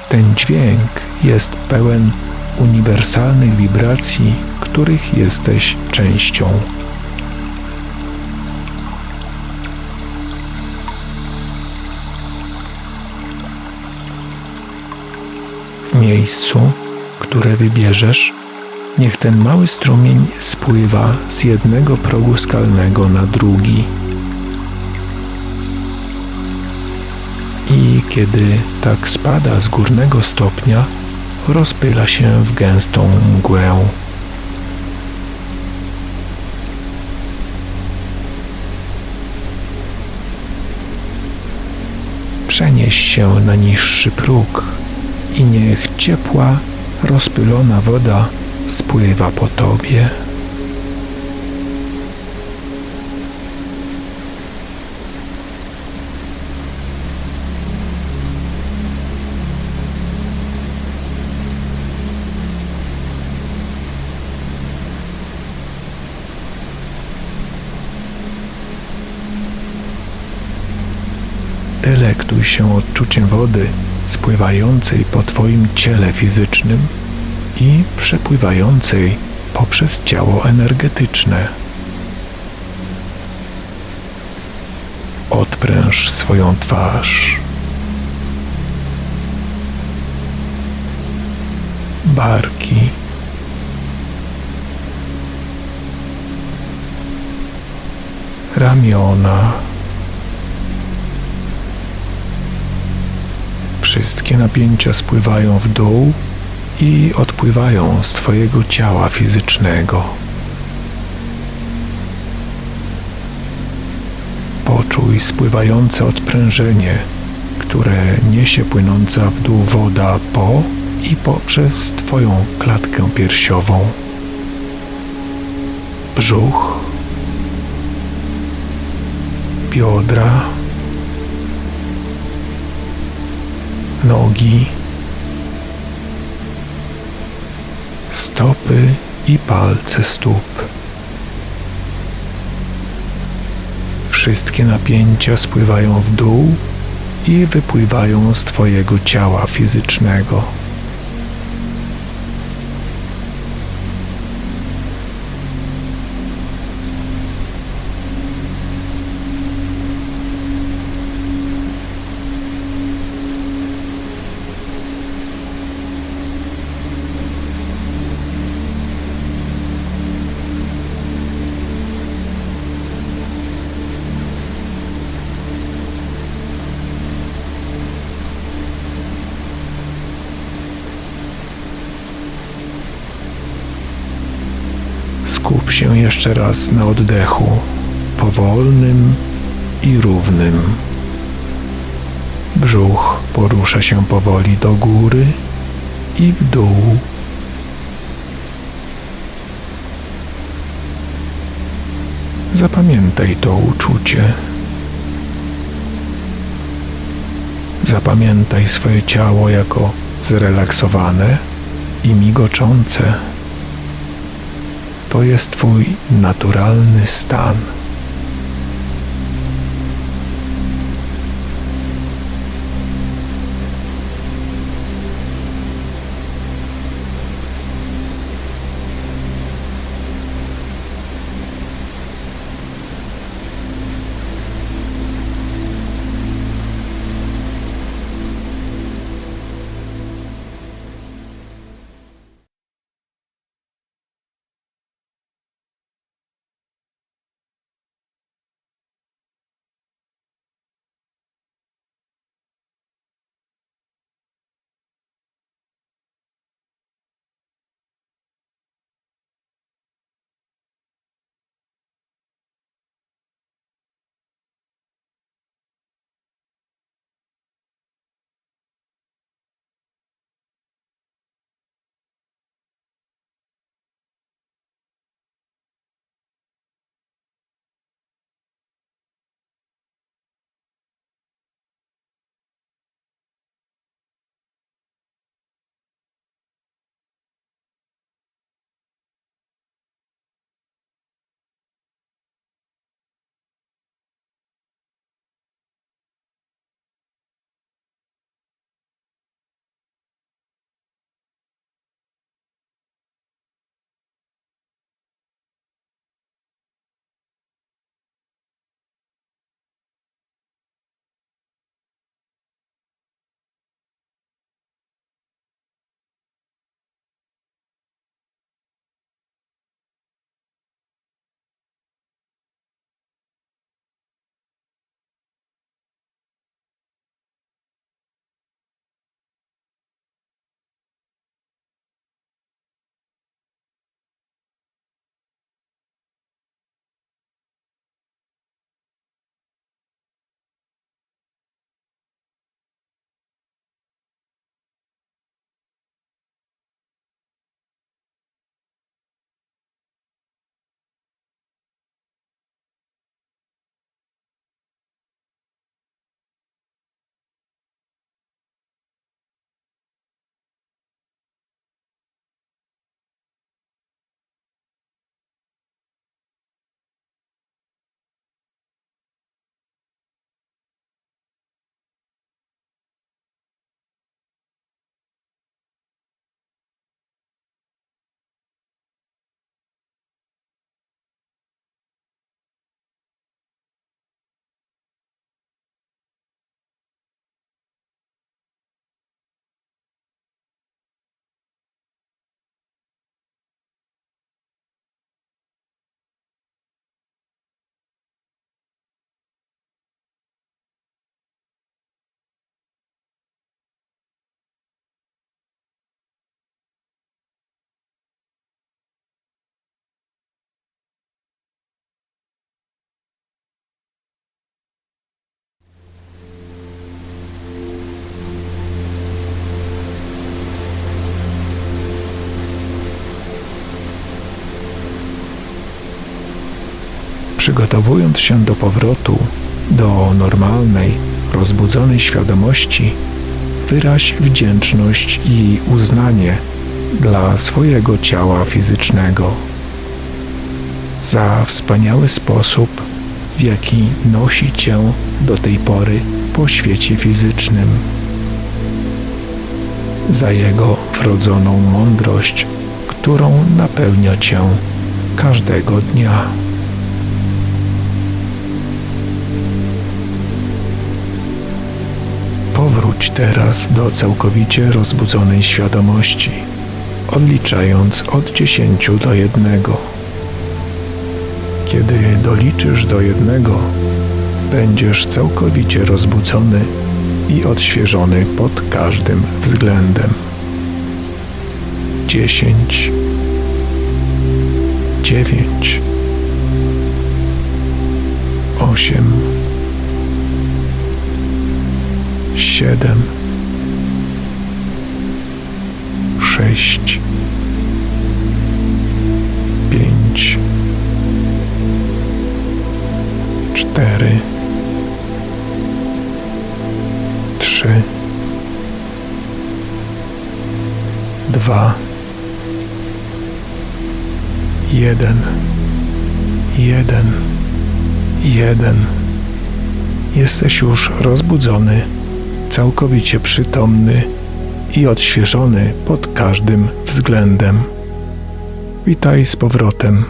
Ten dźwięk jest pełen uniwersalnych wibracji, których jesteś częścią. Miejscu, które wybierzesz, niech ten mały strumień spływa z jednego progu skalnego na drugi. I kiedy tak spada z górnego stopnia, rozpyla się w gęstą mgłę. Przenieś się na niższy próg i niech ciepła, rozpylona woda spływa po tobie. Delektuj się odczuciem wody spływającej po Twoim ciele fizycznym i przepływającej poprzez ciało energetyczne. Odpręż swoją twarz. Barki. Ramiona. Wszystkie napięcia spływają w dół i odpływają z Twojego ciała fizycznego. Poczuj spływające odprężenie, które niesie płynąca w dół woda po i poprzez Twoją klatkę piersiową. Brzuch, biodra, nogi, stopy i palce stóp. Wszystkie napięcia spływają w dół i wypływają z Twojego ciała fizycznego. Się jeszcze raz na oddechu, powolnym i równym. Brzuch porusza się powoli do góry i w dół. Zapamiętaj to uczucie. Zapamiętaj swoje ciało jako zrelaksowane i migoczące. To jest Twój naturalny stan. Przygotowując się do powrotu do normalnej, rozbudzonej świadomości, wyraź wdzięczność i uznanie dla swojego ciała fizycznego za wspaniały sposób, w jaki nosi cię do tej pory po świecie fizycznym, za jego wrodzoną mądrość, którą napełnia cię każdego dnia. Powróć teraz do całkowicie rozbudzonej świadomości, odliczając od dziesięciu do jednego. Kiedy doliczysz do jednego, będziesz całkowicie rozbudzony i odświeżony pod każdym względem. Dziesięć, dziewięć, osiem, siedem, sześć, pięć, cztery, trzy, dwa, jeden, jeden, jeden. Jesteś już rozbudzony, całkowicie przytomny i odświeżony pod każdym względem. Witaj z powrotem.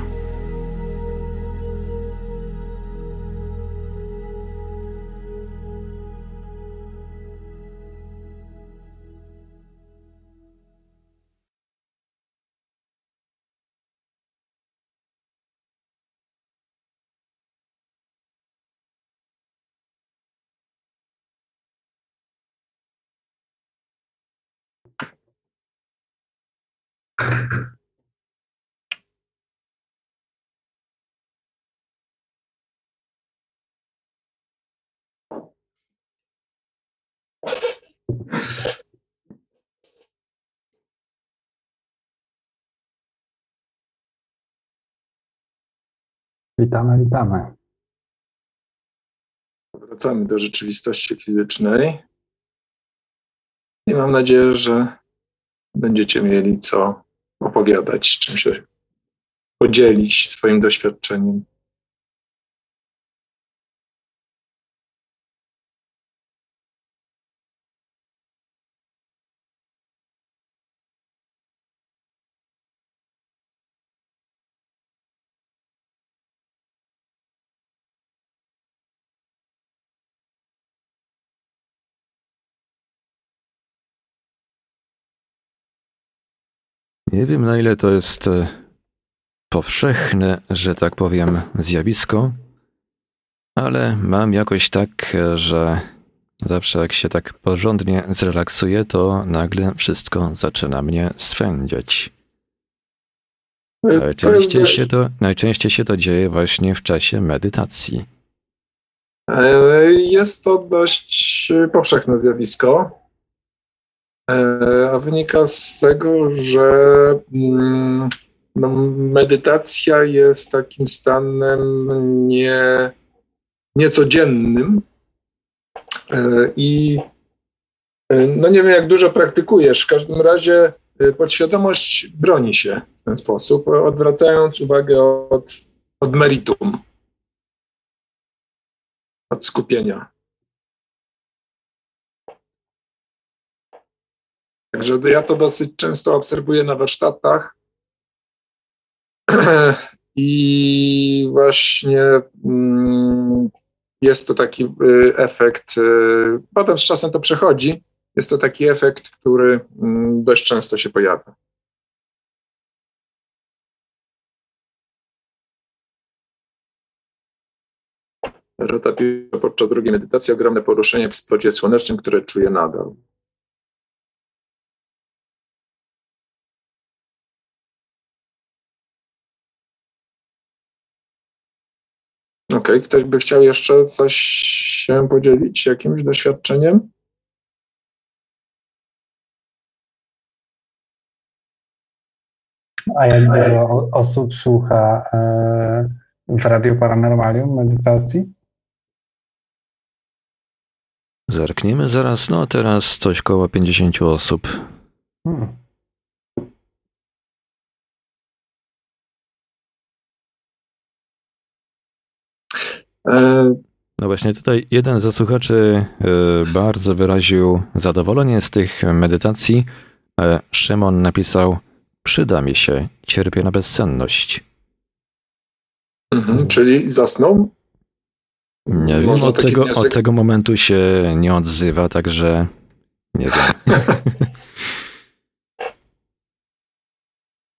Witamy, witamy. Wracamy do rzeczywistości fizycznej. I mam nadzieję, że będziecie mieli co opowiadać, czym się podzielić swoim doświadczeniem. Nie wiem, na ile to jest e, powszechne, że tak powiem, zjawisko, ale mam jakoś tak, e, że zawsze jak się tak porządnie zrelaksuję, to nagle wszystko zaczyna mnie swędziać. E, najczęściej się, to, najczęściej się to dzieje właśnie w czasie medytacji. Jest to dość powszechne zjawisko. E, a wynika z tego, że mm, no, medytacja jest takim stanem nie, niecodziennym e, i e, no nie wiem, jak dużo praktykujesz. W każdym razie podświadomość broni się w ten sposób, odwracając uwagę od, od meritum, od skupienia. Także ja to dosyć często obserwuję na warsztatach. I właśnie mm, jest to taki y, efekt, y, potem z czasem to przechodzi, jest to taki efekt, który mm, dość często się pojawia. Rota podczas drugiej medytacji ogromne poruszenie w splocie słonecznym, które czuję nadal. Okej, okay. ktoś by chciał jeszcze coś się podzielić jakimś doświadczeniem? A jak dużo osób słucha e, w Radio Paranormalium medytacji? Zerkniemy zaraz, no teraz coś koło 50 osób. Hmm. No właśnie tutaj jeden ze słuchaczy e, bardzo wyraził zadowolenie z tych medytacji. E, Szymon napisał: Przyda mi się, cierpię na bezsenność. Mhm, czyli zasnął? Nie wiem, od tego, od tego momentu się nie odzywa, także nie wiem.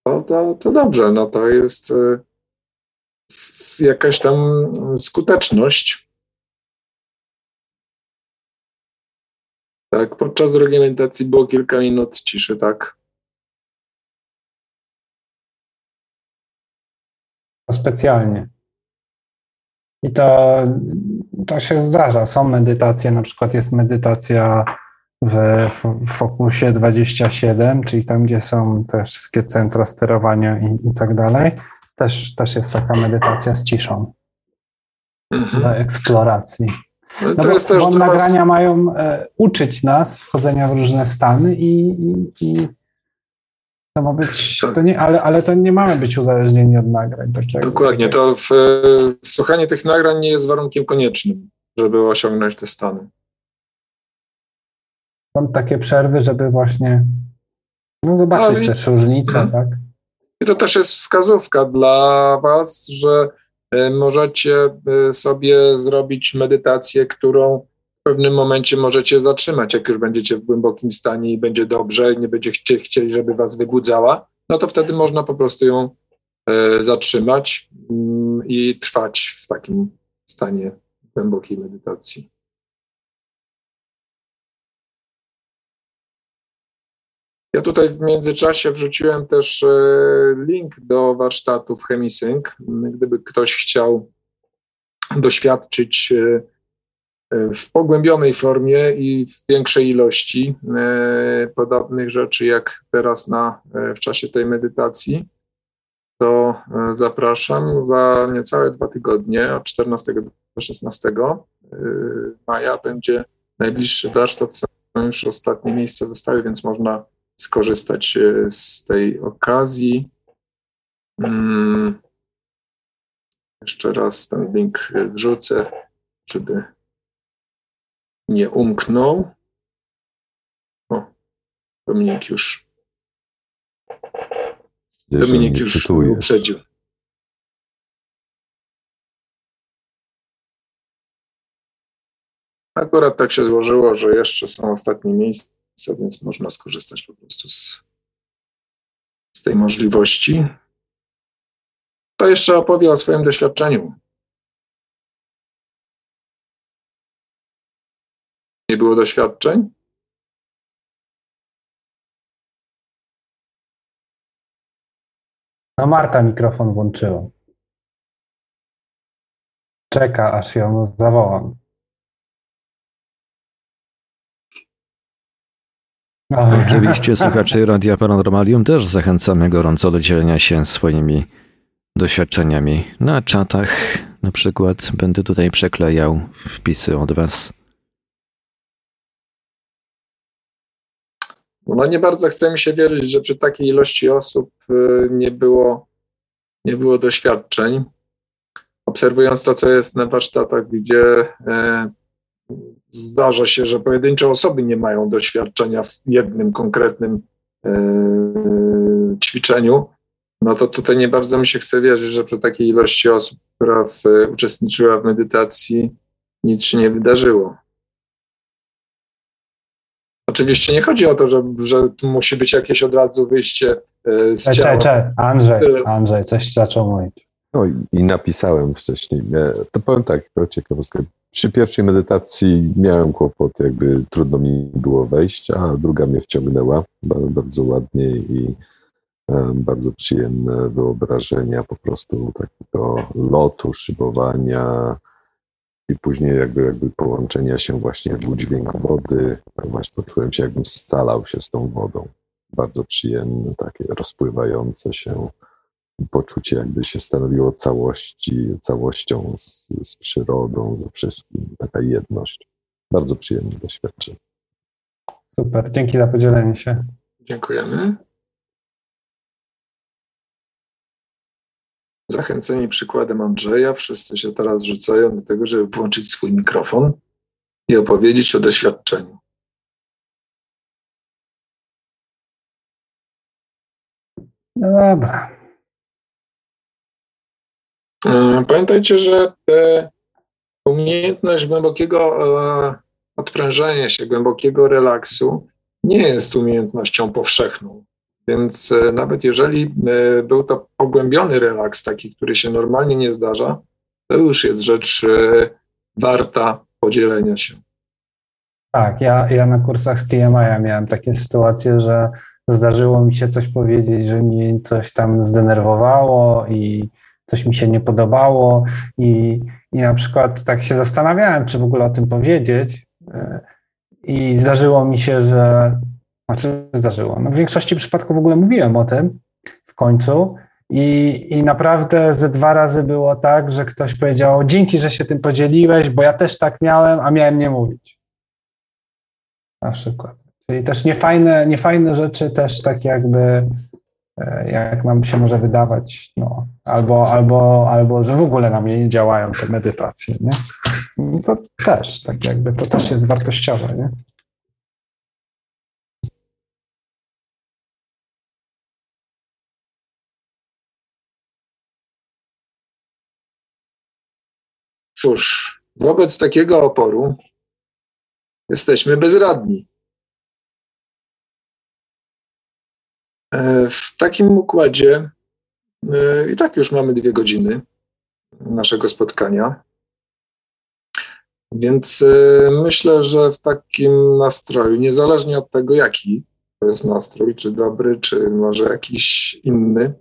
No to, to dobrze, no to jest jakaś tam skuteczność. Tak, podczas drugiej medytacji było kilka minut ciszy, tak. Specjalnie. I to to się zdarza. Są medytacje, na przykład jest medytacja w, Fokusie 27, czyli tam, gdzie są te wszystkie centra sterowania i, i tak dalej. Też, też jest taka medytacja z ciszą mhm. do eksploracji. No, to bo, jest też bo nagrania mają e, uczyć nas wchodzenia w różne stany i, i, i to ma być, tak. to nie, ale, ale to nie mamy być uzależnieni od nagrań. Tak jak, Dokładnie, to w, słuchanie tych nagrań nie jest warunkiem koniecznym, żeby osiągnąć te stany. Mam takie przerwy, żeby właśnie no, zobaczyć no, też różnice, mhm. tak? I to też jest wskazówka dla Was, że e, możecie e, sobie zrobić medytację, którą w pewnym momencie możecie zatrzymać, jak już będziecie w głębokim stanie i będzie dobrze, nie będziecie chcieli, żeby was wybudzała, no to wtedy można po prostu ją e, zatrzymać mm, i trwać w takim stanie głębokiej medytacji. Ja tutaj w międzyczasie wrzuciłem też e, link do warsztatów Chemisync. Gdyby ktoś chciał doświadczyć e, w pogłębionej formie i w większej ilości e, podobnych rzeczy jak teraz na, w czasie tej medytacji, to zapraszam za niecałe dwa tygodnie, od 14 do 16 maja będzie najbliższy warsztat, są już ostatnie miejsca zostały, więc można skorzystać e, z tej okazji. Hmm. Jeszcze raz ten link wrzucę, żeby nie umknął. O, Dominik już. Dominik już uprzedził. Akurat tak się złożyło, że jeszcze są ostatnie miejsca więc można skorzystać po prostu z, z tej możliwości. To jeszcze opowie o swoim doświadczeniu. Nie było doświadczeń? No Marta mikrofon włączyła. Czeka, aż ją zawołam. Oczywiście słuchaczy Radia Paranormalium też zachęcamy gorąco do dzielenia się swoimi doświadczeniami. Na czatach na przykład będę tutaj przeklejał wpisy od Was. No nie bardzo chce mi się wierzyć, że przy takiej ilości osób y, nie było, nie było doświadczeń. Obserwując to, co jest na warsztatach, gdzie e, zdarza się, że pojedyncze osoby nie mają doświadczenia w jednym konkretnym e, ćwiczeniu, no to tutaj nie bardzo mi się chce wierzyć, że przy takiej ilości osób, która w, uczestniczyła w medytacji, nic się nie wydarzyło. Oczywiście nie chodzi o to, że, że musi być jakieś od razu wyjście e, z ciała. Cze, Andrzej, Andrzej, coś zaczął mówić. No i napisałem wcześniej. To powiem tak, to ciekawostka. Przy pierwszej medytacji miałem kłopot, jakby trudno mi było wejść, a druga mnie wciągnęła bardzo ładnie i bardzo przyjemne wyobrażenia po prostu takiego lotu, szybowania i później jakby, jakby połączenia się właśnie w udźwięk wody. Właśnie poczułem się, jakbym scalał się z tą wodą. Bardzo przyjemne, takie rozpływające się poczucie, jakby się stanowiło całości, całością z, z przyrodą, ze wszystkim, taka jedność. Bardzo przyjemne doświadczenie. Super, dzięki za podzielenie się. Dziękujemy. Zachęceni przykładem Andrzeja, wszyscy się teraz rzucają do tego, żeby włączyć swój mikrofon i opowiedzieć o doświadczeniu. No dobra. E, pamiętajcie, że umiejętność głębokiego e, odprężenia się, głębokiego relaksu nie jest umiejętnością powszechną. Więc e, nawet jeżeli był to pogłębiony relaks, taki, który się normalnie nie zdarza, to już jest rzecz warta podzielenia się. Tak, ja, ja na kursach z TMI miałem takie sytuacje, że zdarzyło mi się coś powiedzieć, że mnie coś tam zdenerwowało i coś mi się nie podobało i, I na przykład tak się zastanawiałem, czy w ogóle o tym powiedzieć. E, I zdarzyło mi się, że. Znaczy, zdarzyło. No w większości przypadków w ogóle mówiłem o tym w końcu. I, I naprawdę ze dwa razy było tak, że ktoś powiedział: Dzięki, że się tym podzieliłeś, bo ja też tak miałem, a miałem nie mówić. Na przykład. Czyli też niefajne, niefajne rzeczy, też tak jakby jak nam się może wydawać, no, albo, albo, albo że w ogóle na mnie nie działają te medytacje, nie? No to też, tak jakby, to też jest wartościowe, nie? Cóż, wobec takiego oporu jesteśmy bezradni. W takim układzie e, i tak już mamy dwie godziny naszego spotkania. Więc e, myślę, że w takim nastroju, niezależnie od tego, jaki to jest nastrój, czy dobry, czy może jakiś inny,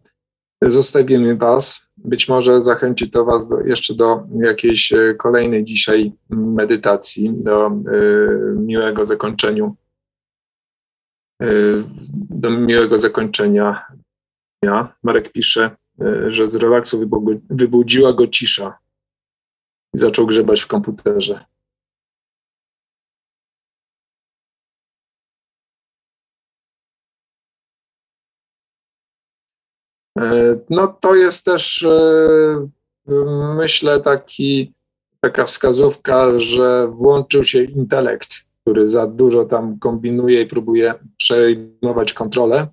zostawimy Was. Być może zachęci to Was do, jeszcze do jakiejś kolejnej dzisiaj medytacji, do y, miłego zakończenia do miłego zakończenia dnia. Marek pisze, y, że z relaksu wybudziła go cisza i zaczął grzebać w komputerze. Y, no to jest też, myślę, taki, taka wskazówka, że włączył się intelekt który za dużo tam kombinuje i próbuje przejmować kontrolę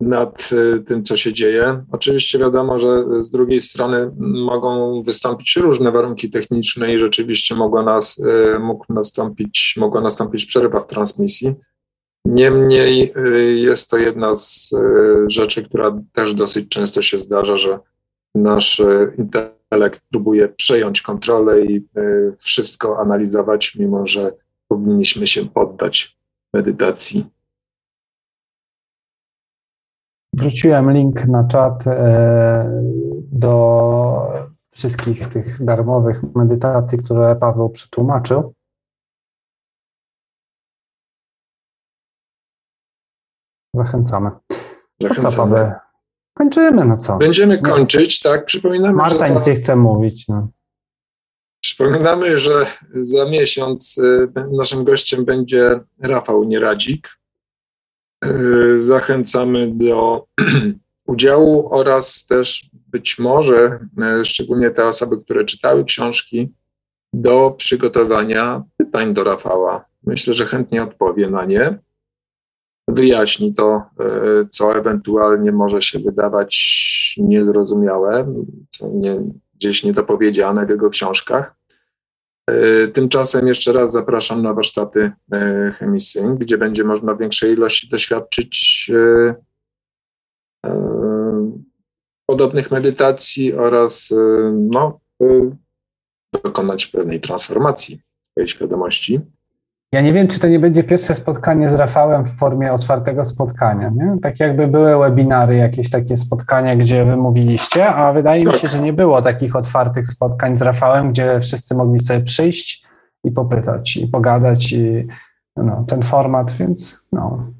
nad y, tym, co się dzieje. Oczywiście wiadomo, że z drugiej strony mogą wystąpić różne warunki techniczne i rzeczywiście mogła nas, y, mógł nastąpić, mogła nastąpić przerwa w transmisji. Niemniej y, jest to jedna z rzeczy, która też dosyć często się zdarza, że nasz intelekt próbuje przejąć kontrolę i e, wszystko analizować, mimo że powinniśmy się poddać medytacji. Wrzuciłem link na czat e, do wszystkich tych darmowych medytacji, które Paweł przetłumaczył. Zachęcamy. Zachęcamy. co, Paweł? Kończymy, no co? Będziemy kończyć, tak? Przypominamy, Marta że. nic nie chce mówić. No. Przypominamy, że za miesiąc y, naszym gościem będzie Rafał Nieradzik. Y, zachęcamy do udziału oraz też być może, y, szczególnie te osoby, które czytały książki, do przygotowania pytań do Rafała. Myślę, że chętnie odpowie na nie wyjaśni to, e, co ewentualnie może się wydawać niezrozumiałe, co nie, gdzieś niedopowiedziane w jego książkach. E, tymczasem jeszcze raz zapraszam na warsztaty e, Chemisync, gdzie będzie można w większej ilości doświadczyć podobnych medytacji oraz no, dokonać pewnej transformacji swojej świadomości. Ja nie wiem, czy to nie będzie pierwsze spotkanie z Rafałem w formie otwartego spotkania. Nie? Tak jakby były webinary, jakieś takie spotkania, gdzie wy mówiliście, a wydaje tak. mi się, że nie było takich otwartych spotkań z Rafałem, gdzie wszyscy mogli sobie przyjść i popytać, i pogadać, i no, ten format, więc no.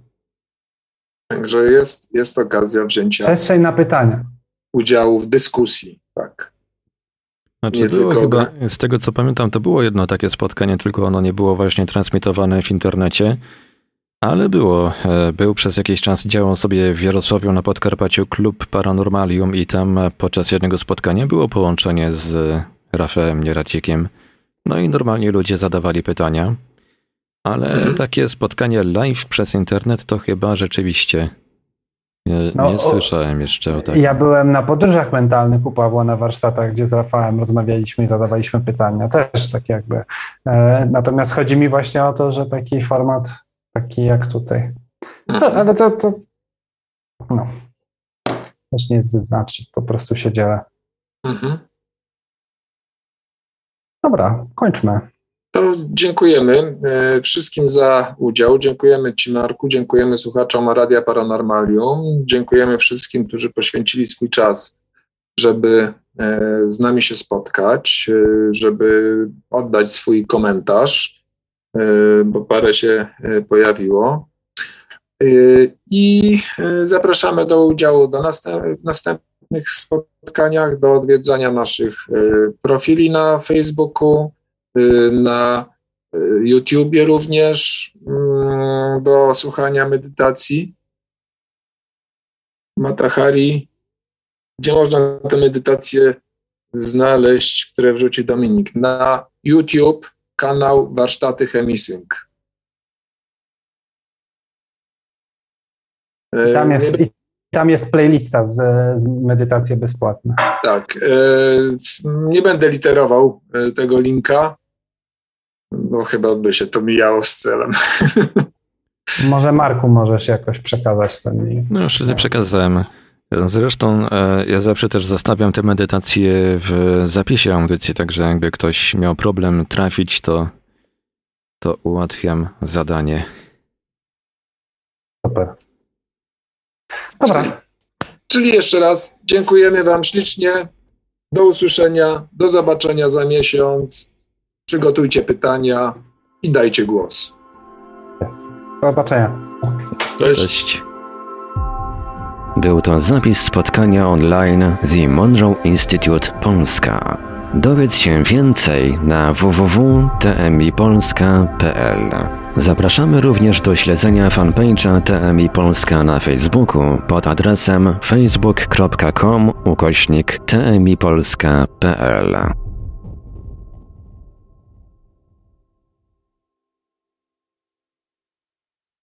Także jest, jest okazja wzięcia. Przestrzeń na pytania. Udziału w dyskusji, tak. Znaczy, było chyba, z tego co pamiętam, to było jedno takie spotkanie, tylko ono nie było właśnie transmitowane w internecie, ale było. E, był przez jakiś czas, działał sobie w Jarosławiu na Podkarpaciu klub Paranormalium i tam podczas jednego spotkania było połączenie z Rafałem Nieracikiem. No i normalnie ludzie zadawali pytania, ale mhm. takie spotkanie live przez internet to chyba rzeczywiście nie, no, nie słyszałem jeszcze o takim. Ja byłem na podróżach mentalnych u Pawła na warsztatach, gdzie z Rafałem rozmawialiśmy i zadawaliśmy pytania. Też tak jakby. E, natomiast chodzi mi właśnie o to, że taki format, taki jak tutaj. No, mhm. ale to, to no, też nie jest wyznaczyć, po prostu się dzielę. Mhm. Dobra, kończmy. To dziękujemy e, wszystkim za udział. Dziękujemy Ci, Marku, dziękujemy słuchaczom Radia Paranormalium, dziękujemy wszystkim, którzy poświęcili swój czas żeby z nami się spotkać, żeby oddać swój komentarz, bo parę się pojawiło. I zapraszamy do udziału do następ, w następnych spotkaniach, do odwiedzania naszych profili na Facebooku, na YouTubie również, mm, do słuchania medytacji. Matahari, gdzie można te medytacje znaleźć, które wrzuci Dominik. Na YouTube kanał Warsztaty Chemisync. Tam jest, i tam jest playlista z, z bezpłatne. Tak. E, nie będę literował e, tego linka, bo chyba by się to mijało z celem. Może Marku możesz jakoś przekazać ten link. No już wtedy przekazałem. Zresztą e, ja zawsze też zostawiam te medytacje w zapisie audycji, także jakby ktoś miał problem trafić, to, to ułatwiam zadanie. Super. Dobra. Czyli, czyli jeszcze raz dziękujemy Wam ślicznie. Do usłyszenia, do zobaczenia za miesiąc. Przygotujcie pytania i dajcie głos. Jest. Do zobaczenia. Cześć. Cześć. Był to zapis spotkania online The Monroe Institute Polska. Dowiedz się więcej na www.tmipolska.pl. Zapraszamy również do śledzenia fanpage'a TMI Polska na Facebooku pod adresem facebook.com ukośnik tmipolska.pl.